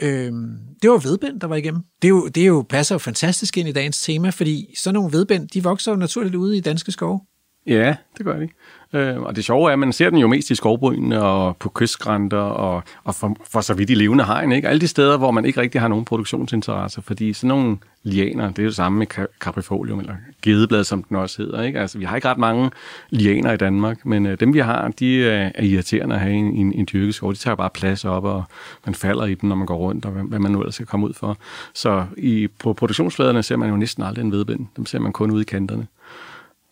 Mm. Øhm, det var vedbænd, der var igennem. Det, er jo, det er jo, passer jo fantastisk ind i dagens tema, fordi sådan nogle vedbænd, de vokser jo naturligt ude i danske skove. Ja, det gør de. Øh, og det sjove er, at man ser den jo mest i skovbrynene og på kystgrænter og, og for, for så vidt i levende hegn. Ikke? Alle de steder, hvor man ikke rigtig har nogen produktionsinteresse, fordi sådan nogle lianer, det er jo det samme med caprifolium, eller gedeblad, som den også hedder. Ikke? Altså, vi har ikke ret mange lianer i Danmark, men øh, dem vi har, de er, er irriterende at have i en, en, en dyrket skov. De tager bare plads op, og man falder i dem, når man går rundt, og hvad, hvad man nu ellers skal komme ud for. Så i, på produktionsfladerne ser man jo næsten aldrig en vedbind. Dem ser man kun ude i kanterne.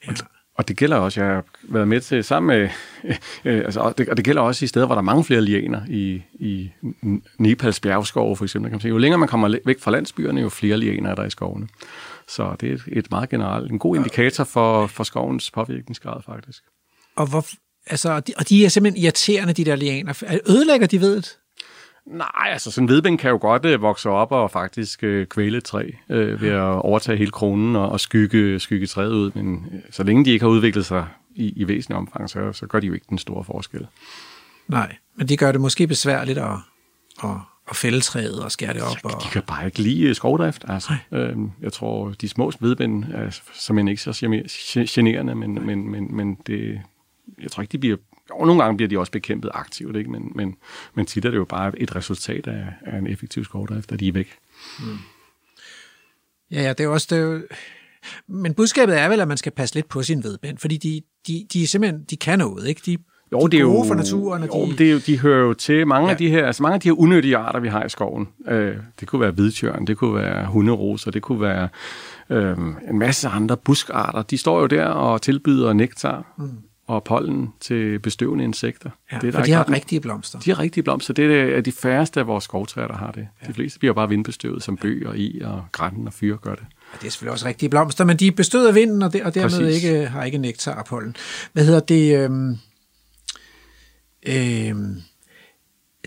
Ja. Og det gælder også, jeg har været med til sammen med, (laughs) øh, altså, og, det, og det gælder også i steder, hvor der er mange flere lianer, i, i Nepals bjergskov for eksempel. Kan man sige. Jo længere man kommer væk fra landsbyerne, jo flere lianer er der i skovene. Så det er et, et meget generelt, en god indikator for, for skovens påvirkningsgrad faktisk. Og, hvor, altså, og, de, og de er simpelthen irriterende, de der lianer. Ødelægger de ved det? Nej, altså sådan en vedbænd kan jo godt øh, vokse op og faktisk øh, kvæle et træ øh, ved at overtage hele kronen og, og skygge, skygge træet ud. Men øh, så længe de ikke har udviklet sig i, i væsentlig omfang, så, så gør de jo ikke den store forskel. Nej, men de gør det måske besværligt at, at, at fælde træet og skære det op. Og... De kan bare ikke lide øh, skovdrift. Altså. Øhm, jeg tror, de små vedbænd er simpelthen ikke så generende, men, men, men, men det, jeg tror ikke, de bliver og nogle gange bliver de også bekæmpet aktivt, ikke? Men, men, men tit er det jo bare et resultat af, af en effektiv skovdrift, at de er væk. Mm. Ja, ja, det er også... Det er jo... Men budskabet er vel, at man skal passe lidt på sin vedbænd, fordi de, de, de, simpelthen, de kan noget, ikke? De, jo, de det er gode jo, for naturen. Og jo, de... det er jo, de hører jo til mange Ja. af de her, altså mange af de her unødige arter, vi har i skoven. Øh, det kunne være hvidtjørn, det kunne være hunderoser, det kunne være øh, en masse andre buskarter. De står jo der og tilbyder nektar mm. Og pollen til bestøvende insekter. Ja, det er der for de har rigtige blomster. De har rigtige blomster. Det er de færreste af vores skovtræer, der har det. Ja. De fleste bliver bare vindbestøvet, som bøg og i og græn og fyre gør det. Og det er selvfølgelig også rigtige blomster, men de er bestøvet af vinden, og, det, og dermed Præcis. ikke, har ikke nektar og pollen. Hvad hedder det? Øhm, øhm,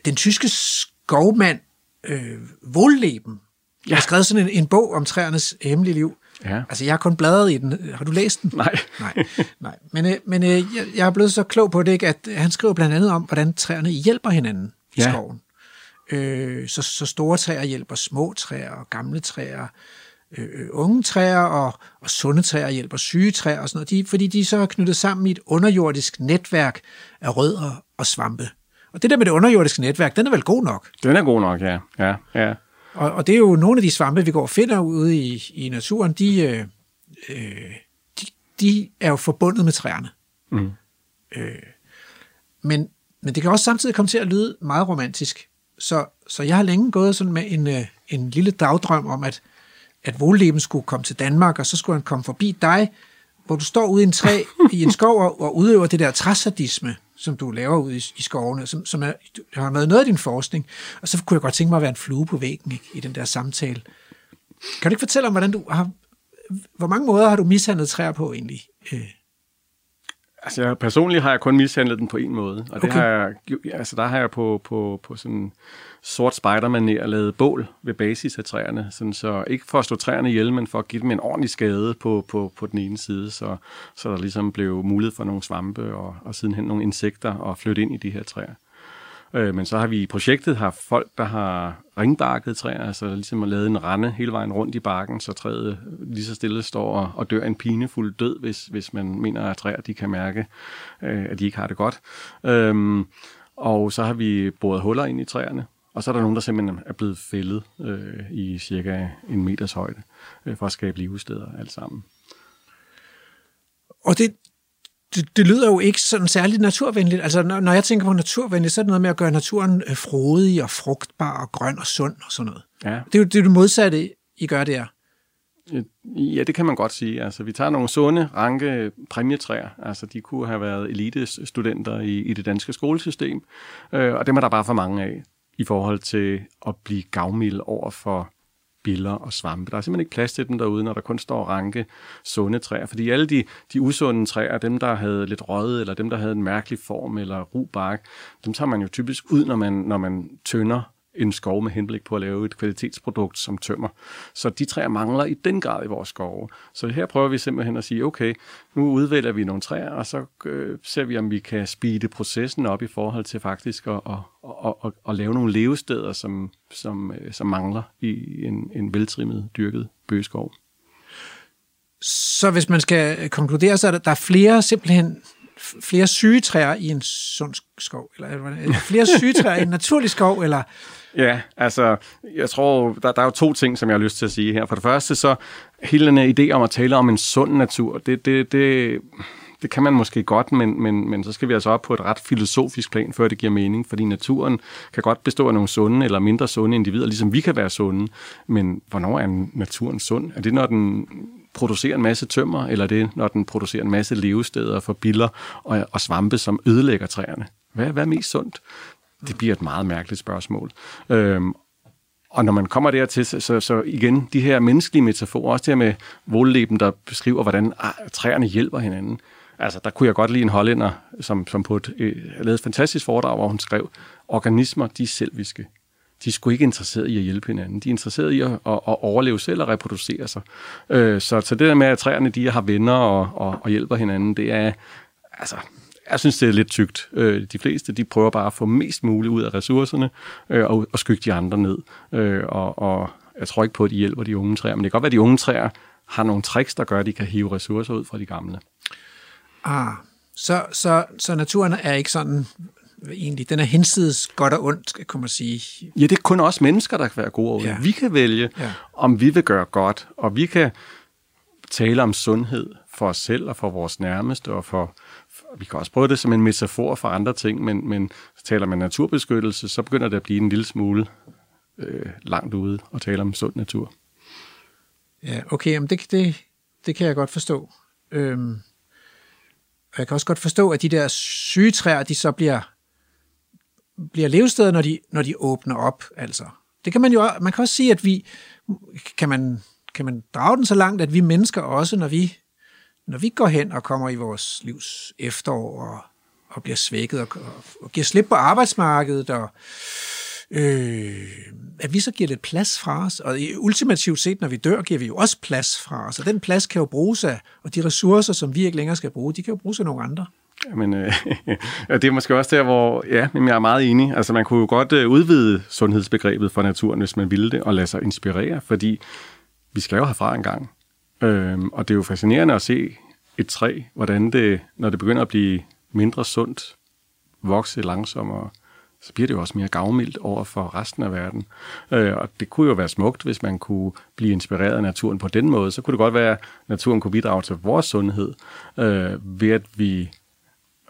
den tyske skovmand, øh, Wohlleben, ja. har skrevet sådan en, en bog om træernes hemmelige liv. Ja. Altså, jeg har kun bladret i den. Har du læst den? Nej. (laughs) Nej, nej. Men, øh, men øh, jeg, jeg er blevet så klog på det, ikke, at han skriver blandt andet om, hvordan træerne hjælper hinanden i Ja. skoven. Øh, så, så store træer hjælper små træer og gamle træer, øh, øh, unge træer og, og sunde træer hjælper syge træer og sådan noget, de, fordi de så er knyttet sammen i et underjordisk netværk af rødder og svampe. Og det der med det underjordiske netværk, den er vel god nok. Den er god nok, ja. ja, ja. Og, og det er jo nogle af de svampe, vi går og finder ude i, i naturen, de, øh, øh, de, de er jo forbundet med træerne. Mm. Øh, men, men det kan også samtidig komme til at lyde meget romantisk. Så, så jeg har længe gået sådan med en, øh, en lille dagdrøm om, at, at Wohlleben skulle komme til Danmark, og så skulle han komme forbi dig, hvor du står ude i en træ, i en skov og, og udøver det der træsadisme, som du laver ude i, i skovene, som, som er, har været noget af din forskning. Og så kunne jeg godt tænke mig at være en flue på væggen ikke, i den der samtale. Kan du ikke fortælle om, hvordan du har... Hvor mange måder har du mishandlet træer på egentlig? Øh, Altså, jeg, personligt har jeg kun mishandlet den på en måde. Og det Okay. har jeg, altså, der har jeg på, på, på sådan sort spider lavet bål ved basis af træerne. Sådan, så ikke for at slå træerne ihjel, men for at give dem en ordentlig skade på, på, på den ene side, så, så der ligesom blev mulighed for nogle svampe og, og sidenhen nogle insekter at flytte ind i de her træer. Øh, men så har vi i projektet haft folk, der har ringbarket træer, altså ligesom har lavet en rende hele vejen rundt i barken, så træet lige så stille står og, og dør en pinefuld død, hvis, hvis man mener, at træer de kan mærke, øh, at de ikke har det godt. Øh, og så har vi boret huller ind i træerne, og så er der nogen, der simpelthen er blevet fældet øh, i cirka en meters højde, øh, for at skabe livsteder alt sammen. Og det, det, det lyder jo ikke sådan særligt naturvenligt. Altså, når, når jeg tænker på naturvenligt, så er det noget med at gøre naturen øh, frodig og frugtbar og grøn og sund og sådan noget. Ja. Det er jo det, er det modsatte, I gør der. Ja, det kan man godt sige. Altså, vi tager nogle sunde, ranke præmietræer. Altså, de kunne have været elitestudenter i, i det danske skolesystem, øh, og dem er der bare for mange af i forhold til at blive gavmild over for biller og svampe. Der er simpelthen ikke plads til dem derude, når der kun står ranke, sunde træer. Fordi alle de, de usunde træer, dem der havde lidt røget, eller dem der havde en mærkelig form, eller ru bark, dem tager man jo typisk ud, når man, når man tønder en skov med henblik på at lave et kvalitetsprodukt som tømmer. Så de træer mangler i den grad i vores skove. Så her prøver vi simpelthen at sige, okay, nu udvælger vi nogle træer, og så øh, ser vi, om vi kan speede processen op i forhold til faktisk at, at, at, at, at lave nogle levesteder, som, som, øh, som mangler i en, en veltrimmet, dyrket bøgeskov. Så hvis man skal konkludere, så er der, der er flere simpelthen flere sygetræer i en sund skov, eller eller flere sygetræer i en naturlig skov, eller (laughs) Ja, altså, jeg tror, der, der er jo to ting, som jeg har lyst til at sige her. For det første, så hele den her idé om at tale om en sund natur, det, det, det, det kan man måske godt, men, men, men så skal vi altså op på et ret filosofisk plan, før det giver mening, fordi naturen kan godt bestå af nogle sunde eller mindre sunde individer, ligesom vi kan være sunde, men hvornår er naturen sund? Er det, når den producerer en masse tømmer, eller er det, når den producerer en masse levesteder for biller og, og svampe, som ødelægger træerne? Hvad, hvad er mest sundt? Det bliver et meget mærkeligt spørgsmål. Øhm, og når man kommer dertil, så, så, så igen, de her menneskelige metaforer, også det her med voldleben, der beskriver, hvordan ah, træerne hjælper hinanden. Altså, der kunne jeg godt lide en hollænder, som, som på et, øh, lavede et fantastisk foredrag, hvor hun skrev, organismer, de er selviske de er sgu ikke interesseret i at hjælpe hinanden. De er interesseret i at, at, at overleve selv og reproducere sig. Øh, så, så det der med, at træerne de har venner og, og, og hjælper hinanden, det er, altså, jeg synes, det er lidt tygt. Øh, de fleste, de prøver bare at få mest muligt ud af ressourcerne øh, og, og skygge de andre ned. Øh, og, og jeg tror ikke på, at de hjælper de unge træer, men det kan godt være, at de unge træer har nogle tricks, der gør, at de kan hive ressourcer ud fra de gamle. Ah, så, så, så naturen er ikke sådan egentlig, den er hensides godt og ondt, kunne man sige. Ja, det er kun os mennesker, der kan være gode over Ja. Vi kan vælge, Ja. om vi vil gøre godt, og vi kan tale om sundhed for os selv og for vores nærmeste, og for, for vi kan også prøve det som en metafor for andre ting, men, men taler man naturbeskyttelse, så begynder det at blive en lille smule øh, langt ude og tale om sund natur. Ja, okay, men det, det, det kan jeg godt forstå. Øhm, og jeg kan også godt forstå, at de der syge træer, de så bliver, bliver levesteder, når de, når de åbner op. Altså. Det kan man jo man kan også sige, at vi kan man, kan man drage den så langt, at vi mennesker også, når vi, når vi går hen og kommer i vores livs efterår og, og bliver svækket og, og, og giver slip på arbejdsmarkedet og øh, at vi så giver lidt plads fra os, og ultimativt set, når vi dør, giver vi jo også plads fra os, og den plads kan jo bruges af, og de ressourcer, som vi ikke længere skal bruge, de kan jo bruges af nogle andre. Men øh, (laughs) og det er måske også der, hvor ja, men jeg er meget enig. Altså man kunne jo godt øh, udvide sundhedsbegrebet for naturen, hvis man ville det, og lade sig inspirere, fordi vi skal jo herfra en gang. Øhm, og det er jo fascinerende at se et træ, hvordan det, når det begynder at blive mindre sundt, vokse langsommere, så bliver det jo også mere gavmildt over for resten af verden. Øh, og det kunne jo være smukt, hvis man kunne blive inspireret af naturen på den måde. Så kunne det godt være, at naturen kunne bidrage til vores sundhed, øh, ved at vi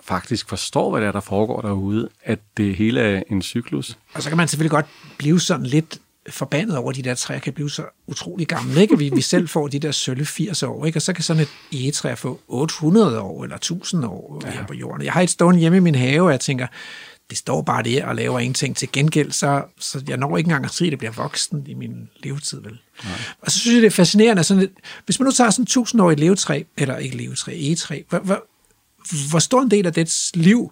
faktisk forstår, hvad det er, der foregår derude, at det hele er en cyklus. Og så kan man selvfølgelig godt blive sådan lidt forbandet over, at de der træer kan blive så utrolig gamle, ikke? At vi, vi selv får de der sølle 80 år, ikke? Og så kan sådan et egetræ få 800 år eller 1000 år ja. her på jorden. Jeg har et stående hjemme i min have, og jeg tænker, det står bare der og laver ingenting til gengæld, så, så jeg når ikke engang at se, at det bliver voksen i min levetid, vel? Nej. Og så synes jeg, det er fascinerende, sådan et, hvis man nu tager sådan et tusindårigt levetræ, eller ikke levetræ, egetræ, hvor, hvor, hvor stor en del af dets liv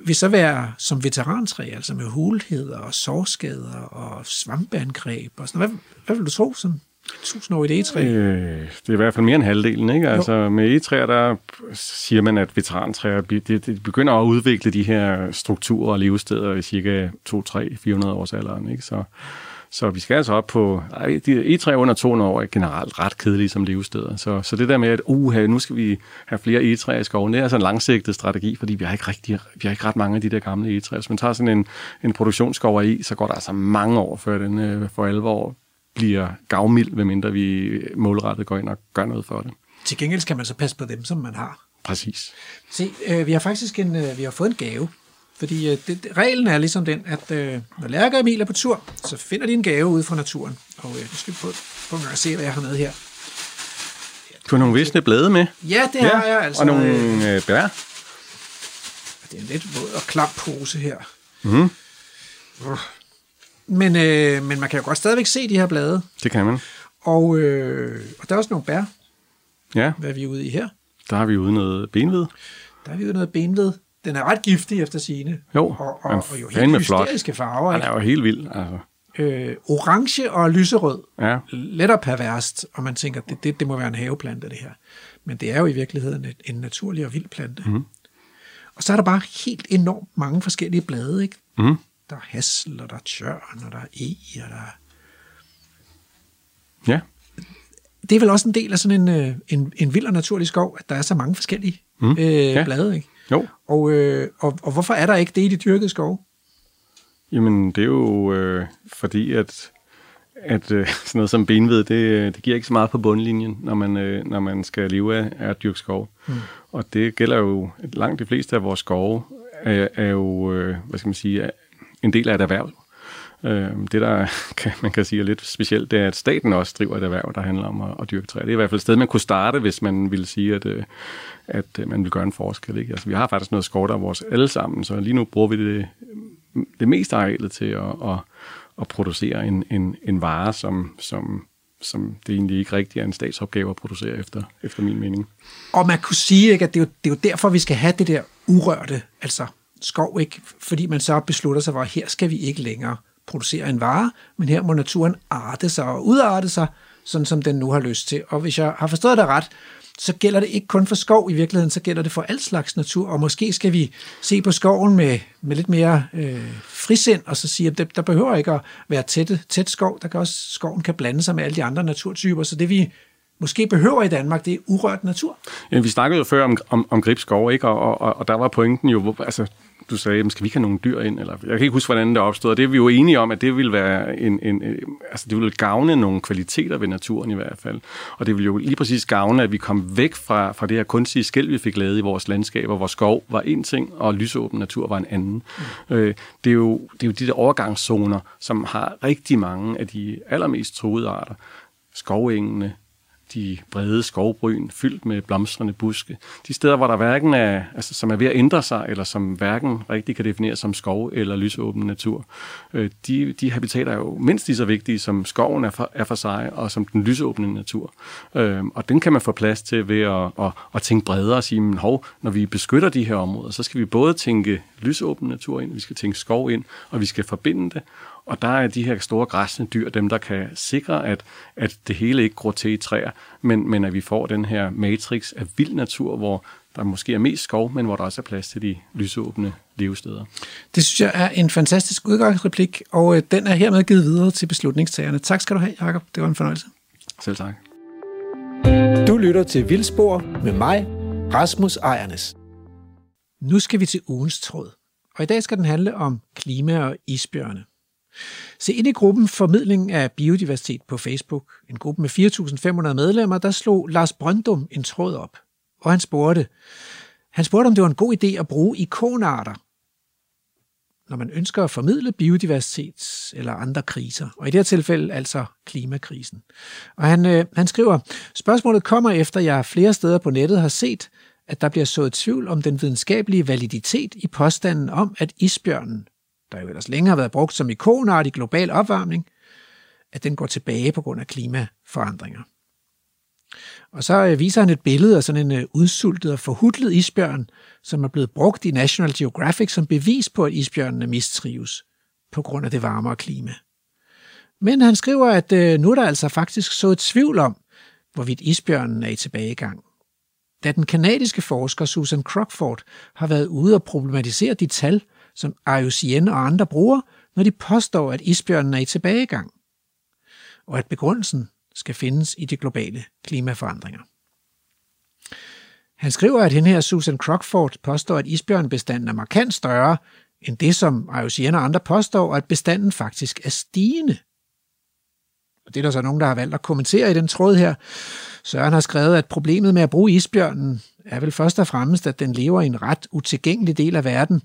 vil så være som veterantræ, altså med hulheder og sårskader og svampeangreb og sådan. Hvad, hvad vil du tro, sådan tusindårigt egetræ? Øh, det er i hvert fald mere end halvdelen, ikke? Altså med egetræer, der siger man, at veterantræer de, de begynder at udvikle de her strukturer og levesteder i cirka 2-3-400 års alderen, ikke? Så, så vi skal altså op på... Ej, de egetræer under 200 år er generelt ret kedelige som levesteder. Så, så det der med, at uh, nu skal vi have flere egetræer i skoven, det er altså en langsigtet strategi, fordi vi har ikke, rigtig, vi har ikke ret mange af de der gamle egetræer. Hvis man tager sådan en, en produktionsskov i, så går der altså mange år, før den øh, for alvor bliver gavmild, medmindre vi målrettet går ind og gør noget for det. Til gengæld skal man så passe på dem, som man har. Præcis. Se, øh, vi har faktisk en, øh, vi har fået en gave. Fordi øh, det, reglen er ligesom den, at øh, når Lærke og Emil er på tur, så finder de en gave ude fra naturen. Og øh, nu skal vi på, på en gang se, hvad jeg har med her. Du har nogle visne blade med. Ja, det har jeg altså. og nogle Øh, øh, bær. det er en lidt våd og klam pose her. Mhm. Men, øh, men man kan jo godt stadigvæk se de her blade. Det kan man. Og, øh, og der er også nogle bær, Ja, hvad er vi ude i her. der har vi ude noget benved. Der er vi ude noget benved. Den er ret giftig efter sine. Jo, og, og, og jo helt flot. hysteriske farver. Han er jo helt vild. Altså. Øh, orange og lyserød. Ja. Let og perverst, og man tænker, det, det, det må være en haveplante, det her. Men det er jo i virkeligheden et, en naturlig og vild plante. Mm. Og så er der bare helt enormt mange forskellige blade. Ikke? Mhm. Der er hassel, og der er tjørn, og der er e, og der er... Ja, Det er vel også en del af sådan en, øh, en, en vild og naturlig skov, at der er så mange forskellige mm. øh, Ja. blade. Ikke? Jo. Og, øh, og, og hvorfor er der ikke det i de dyrkede skove? Jamen, det er jo øh, fordi, at, at øh, (laughs) sådan noget som benved, det, det giver ikke så meget på bundlinjen, når man, øh, når man skal leve af, af at dyrke skov. Mm. Og det gælder jo, langt de fleste af vores skove er, er jo, øh, hvad skal man sige, en del af et erhverv. Øh, det, der (laughs) kan, man kan sige er lidt specielt, det er, at staten også driver et erhverv, der handler om at, at dyrke træer. Det er i hvert fald et sted, man kunne starte, hvis man ville sige, at, øh, at øh, man vil gøre en forskel. Ikke? Altså, vi har faktisk noget skov, der er vores alle sammen, så lige nu bruger vi det, det meste arealet til at, at, at producere en, en, en vare, som, som, som det egentlig ikke rigtig er en statsopgave at producere efter, efter min mening. Og man kunne sige, ikke, at det er, jo, det er jo derfor, vi skal have det der urørte, altså skov, ikke? fordi man så beslutter sig for, at her skal vi ikke længere producere en vare, men her må naturen arte sig og udarte sig, sådan som den nu har lyst til. Og hvis jeg har forstået det ret, så gælder det ikke kun for skov i virkeligheden, så gælder det for al slags natur, og måske skal vi se på skoven med, med lidt mere øh, frisind, og så sige, at det, der behøver ikke at være tætte, tæt skov, der kan også, skoven kan blande sig med alle de andre naturtyper, så det vi måske behøver i Danmark, det er urørt natur. Ja, vi snakkede jo før om, om, om gribskov, ikke? Og, og, og der var pointen jo, altså, du sagde, skal vi ikke have nogle dyr ind? Eller, jeg kan ikke huske, hvordan det opstod, og det er vi jo enige om, at det vil være en, en, altså det vil gavne nogle kvaliteter ved naturen i hvert fald. Og det vil jo lige præcis gavne, at vi kom væk fra, fra det her kunstige skæld, vi fik lavet i vores landskaber, hvor skov var en ting, og lysåben natur var en anden. Mm. Øh, det, er jo, det er jo de der overgangszoner, som har rigtig mange af de allermest truede arter. Skovengene, de brede skovbryn, fyldt med blomstrende buske. De steder, hvor der hverken er, altså, som er ved at ændre sig, eller som hverken rigtig kan defineres som skov eller lysåben natur, øh, de, de habitater er jo mindst lige så vigtige, som skoven er for, er for sig, og som den lysåbne natur. Øh, og den kan man få plads til ved at, at, at tænke bredere og sige, men hov, når vi beskytter de her områder, så skal vi både tænke lysåben natur ind, vi skal tænke skov ind, og vi skal forbinde det, og der er de her store græsne dyr dem, der kan sikre, at, at det hele ikke gror til i træer, men, men at vi får den her matrix af vild natur, hvor der måske er mest skov, men hvor der også er plads til de lysåbne levesteder. Det synes jeg er en fantastisk udgangsreplik, og øh, den er hermed givet videre til beslutningstagerne. Tak skal du have, Jacob. Det var en fornøjelse. Selv tak. Du lytter til Vildspor med mig, Rasmus Ejernes. Nu skal vi til ugens tråd, og i dag skal den handle om klima og isbjørne. Se ind i gruppen Formidling af Biodiversitet på Facebook, en gruppe med 4.500 medlemmer, der slog Lars Brøndum en tråd op. Og han spurgte, han spurgte, om det var en god idé at bruge ikonarter, når man ønsker at formidle biodiversitet eller andre kriser, og i det her tilfælde altså klimakrisen. Og han, øh, han skriver, spørgsmålet kommer efter, jeg flere steder på nettet har set, at der bliver sået tvivl om den videnskabelige validitet i påstanden om, at isbjørnen der jo ellers længere har været brugt som ikonart i global opvarmning, at den går tilbage på grund af klimaforandringer. Og så øh, viser han et billede af sådan en øh, udsultet og forhudlet isbjørn, som er blevet brugt i National Geographic som bevis på, at isbjørnene mistrives på grund af det varmere klima. Men han skriver, at øh, nu er der altså faktisk så et tvivl om, hvorvidt isbjørnen er i tilbagegang. Da den kanadiske forsker Susan Crockford har været ude og problematisere de tal, som IUCN og andre bruger, når de påstår, at isbjørnen er i tilbagegang, og at begrundelsen skal findes i de globale klimaforandringer. Han skriver, at hende her Susan Crockford påstår, at isbjørnbestanden er markant større end det, som IUCN og andre påstår, og at bestanden faktisk er stigende. Og det er der så nogen, der har valgt at kommentere i den tråd her. Søren har skrevet, at problemet med at bruge isbjørnen er vel først og fremmest, at den lever i en ret utilgængelig del af verden,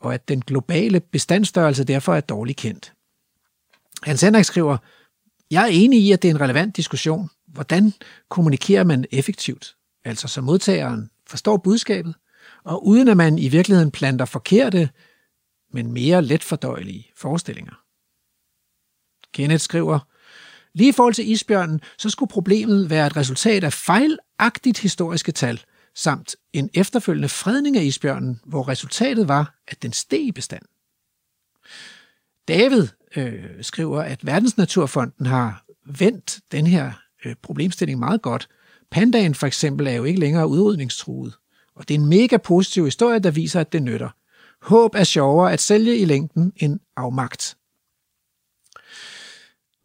og at den globale bestandsstørrelse derfor er dårligt kendt. Hans Henrik skriver, jeg er enig i, at det er en relevant diskussion. Hvordan kommunikerer man effektivt? Altså så modtageren forstår budskabet, og uden at man i virkeligheden planter forkerte, men mere let fordøjelige forestillinger. Kenneth skriver, lige i forhold til isbjørnen, så skulle problemet være et resultat af fejlagtigt historiske tal – samt en efterfølgende fredning af isbjørnen, hvor resultatet var, at den steg i bestand. David øh, skriver, at Verdensnaturfonden har vendt den her øh, problemstilling meget godt. Pandaen for eksempel er jo ikke længere udrydningstruet, og det er en mega positiv historie, der viser, at det nytter. Håb er sjovere at sælge i længden end afmagt.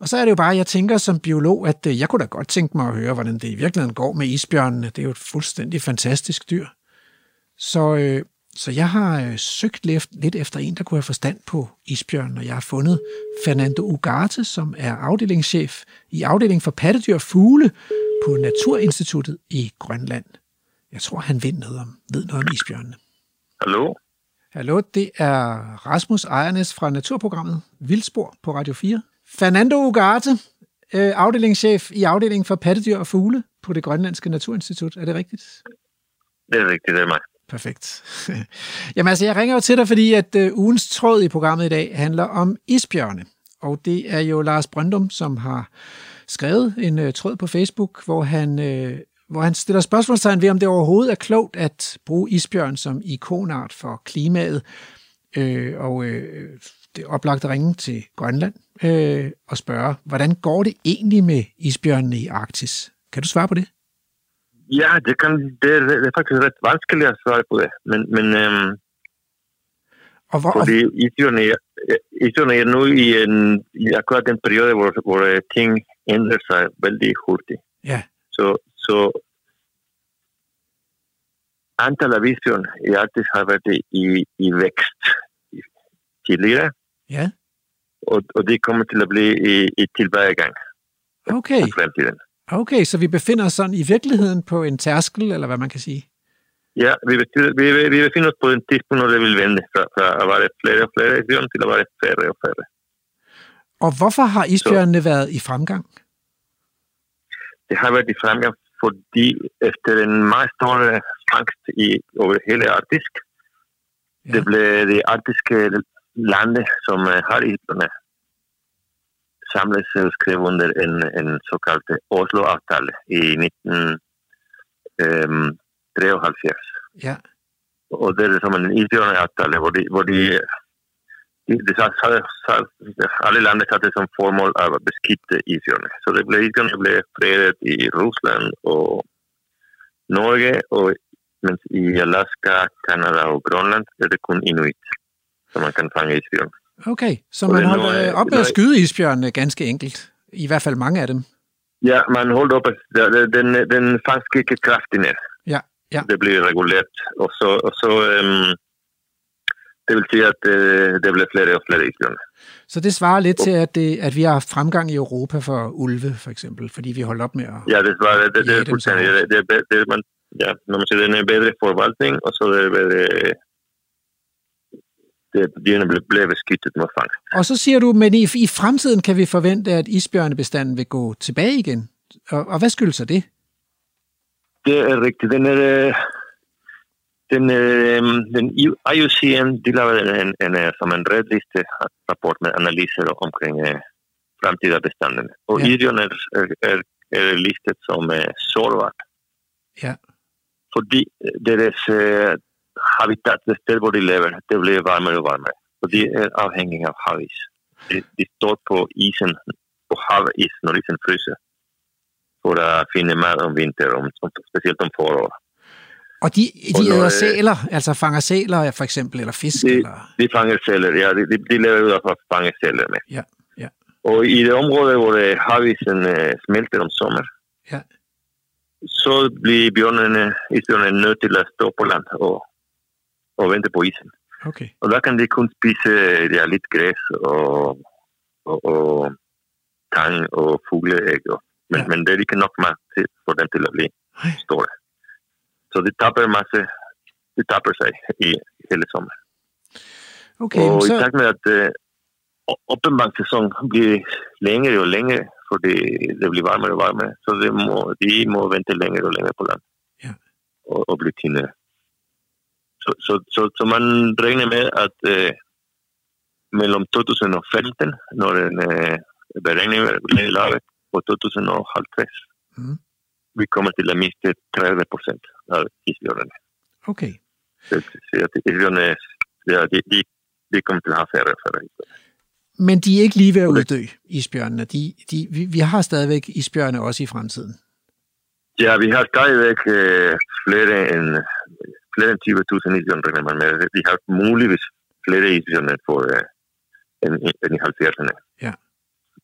Og så er det jo bare, jeg tænker som biolog, at øh, jeg kunne da godt tænke mig at høre, hvordan det i virkeligheden går med isbjørnene. Det er jo et fuldstændig fantastisk dyr. Så, øh, så jeg har øh, søgt lidt, lidt efter en, der kunne have forstand på isbjørnen, og jeg har fundet Fernando Ugarte, som er afdelingschef i afdelingen for pattedyr og fugle på Naturinstituttet i Grønland. Jeg tror, han ved noget om, ved noget om isbjørnene. Hallo? Hallo, det er Rasmus Ejernes fra Naturprogrammet Vildspor på Radio 4. Fernando Ugarte, øh, afdelingschef i afdelingen for pattedyr og fugle på det Grønlandske Naturinstitut. Er det rigtigt? Det er rigtigt, det er mig. Perfekt. (laughs) Jamen altså, jeg ringer jo til dig, fordi at uh, ugens tråd i programmet i dag handler om isbjørne. Og det er jo Lars Brøndum, som har skrevet en uh, tråd på Facebook, hvor han, hvor han stiller spørgsmålstegn ved, om det overhovedet er klogt at bruge isbjørn som ikonart for klimaet. øh, og øh, det er oplagt at ringe til Grønland øh, og spørge, hvordan går det egentlig med isbjørnene i Arktis? Kan du svare på det? Ja, det, kan, det, er, det er faktisk ret vanskeligt at svare på det. Men, men øhm, Og hvor, fordi isbjørnene, isbjørnene er nu i, en, i akkurat den periode, hvor, hvor øh, ting ændrer sig vældig hurtigt. ja, Så, så antallet af isbjørn i Arktis har været i, i vækst tidligere, ja, og, og det kommer til at blive i, i tilbagegang okay. fremtiden. Okay, så vi befinder os sådan i virkeligheden på en tærskel, eller hvad man kan sige. Ja, vi, vi, vi befinder os på en tidspunkt, når det vil vende fra, fra at være flere og flere isbjørn til at være færre og færre. Og hvorfor har isbjørnene været i fremgang? Det har været i fremgang, fordi efter en meget stor fangst i, over hele Arktis, Ja. det blev de arktiske lande, som øh, har isbjørne, samlet sig og skrev under en, en såkaldt Oslo-aftale i 1973. Ja, Og det er som en isbjørneaftale, hvor de, hvor de, de, de satte, satte, alle lande satte som formål at beskytte isbjørne. Så det blev, isbjørne blev fredet i Rusland og Norge, og mens i Alaska, Kanada og Grønland er det kun inuit, så man kan fange isbjørn. okay. Så man holdt øh, op med at skyde isbjørnene ganske enkelt. I hvert fald mange af dem. Ja, man holdt op, at den, den, fandt ikke kraftigt ned. Ja, ja. Det blev reguleret, og så, og så øhm, det vil sige, at øh, det blev flere og flere isbjørne. Så det svarer lidt til, at, det, at vi har haft fremgang i Europa for ulve, for eksempel, fordi vi holdt op med at... Ja, det, var, det, det, det er fuldstændig. Det, det, det, man, ja, når man siger, det er en bedre forvaltning, og så er det bedre... Det, dyrene blev, blev beskyttet mod fangst. Og så siger du, men i, i fremtiden kan vi forvente, at isbjørnebestanden vil gå tilbage igen. Og, og hvad skyldes så det? Det er rigtigt. Den er... øh, Den, øh, den IUCN, de lavede en, en, øh, som en red liste rapport med analyser omkring øh, fremtida bestanden. Og Ja. isbjørn er, er, er, er listet som øh, sårbart. Ja. Fordi øh, øh, habitat, det sted hvor de lever, det bliver varmere og varmere. Og de er afhængige af havis. De, de står på isen, på havis, når isen fryser, for at finde mad om vinter, om, specielt om forår. Og de, de Og æder øh, sæler, altså fanger sæler for eksempel, eller fisk, Det- eller... De fanger celler, ja, de, de, de lever ud af at fange celler med. Ja, ja. Og i det område, hvor øh, havisen øh, smelter om sommer, Ja. så bliver bjørnene, isbjørnene nødt til at stå på land og, og vente på isen. Okay. Og der kan de kun spise øh, ja, lidt græs og, og, og tang og fugleæg. Og, men, Ja. men det er ikke nok mad til, for dem til at blive store. Så de tapper masse, de tapper sig i hele sommer. Okay, og i så, takt med, at øh, opbevaringssæsonen bliver længere og længere, fordi det bliver varmere og varmere, så det må, de må vente længere og længere på land. Ja. Og, og blive tyndere. Så, så, så, så man regner med, at øh, mellem 2015, når den øh, beregning bliver lavet, og 2050, Mhm. vi kommer til at miste 30 procent af isbjørnene. okay. Sige, at isbjørnene, ja, de, de, de kommer til at have færre og færre isbjørne. Men de er ikke lige ved at uddø, isbjørnene. De, de, vi, vi har stadigvæk isbjørne også i fremtiden. Ja, vi har stadigvæk øh, flere end, flere end 20.000 isbjørn, regner man med. Vi har muligvis flere isbjørn for, end, end i 70'erne. Ja.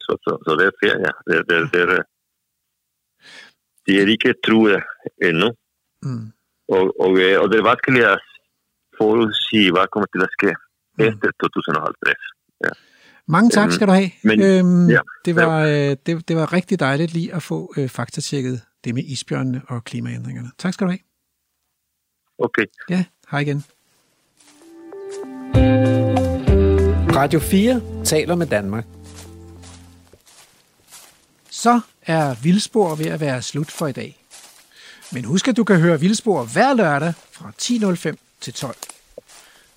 Så, så, så det er fair, ja. Det, det, det er, de er ikke truet endnu. Mm. Og, og, øh, og det er vanskeligt at forudsige, hvad kommer til at ske Mm. efter 2050. Mange tak Øhm, skal du have. men- øhm, ja, det, var, øh, det, det var rigtig dejligt lige at få øh, faktatjekket det med isbjørnene og klimaændringerne. Tak skal du have. Okay. Ja, hej igen. Radio 4 taler med Danmark. Så er Vildspor ved at være slut for i dag. Men husk, at du kan høre Vildspor hver lørdag fra 10.05 til 12.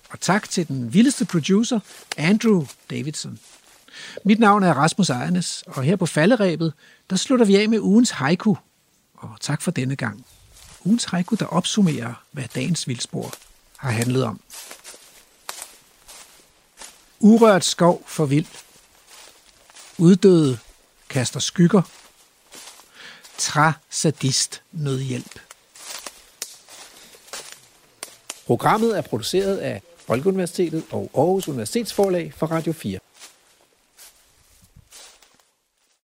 Og tak til den vildeste producer, Andrew Davidson. Mit navn er Rasmus Ejernes, og her på falderæbet, der slutter vi af med ugens haiku. Og tak for denne gang. Ugens haiku, der opsummerer, hvad dagens vildspor har handlet om. Urørt skov for vild. Uddøde kaster skygger. Træ sadist nødhjælp. Programmet er produceret af Folkeuniversitetet og Aarhus Universitetsforlag for Radio 4.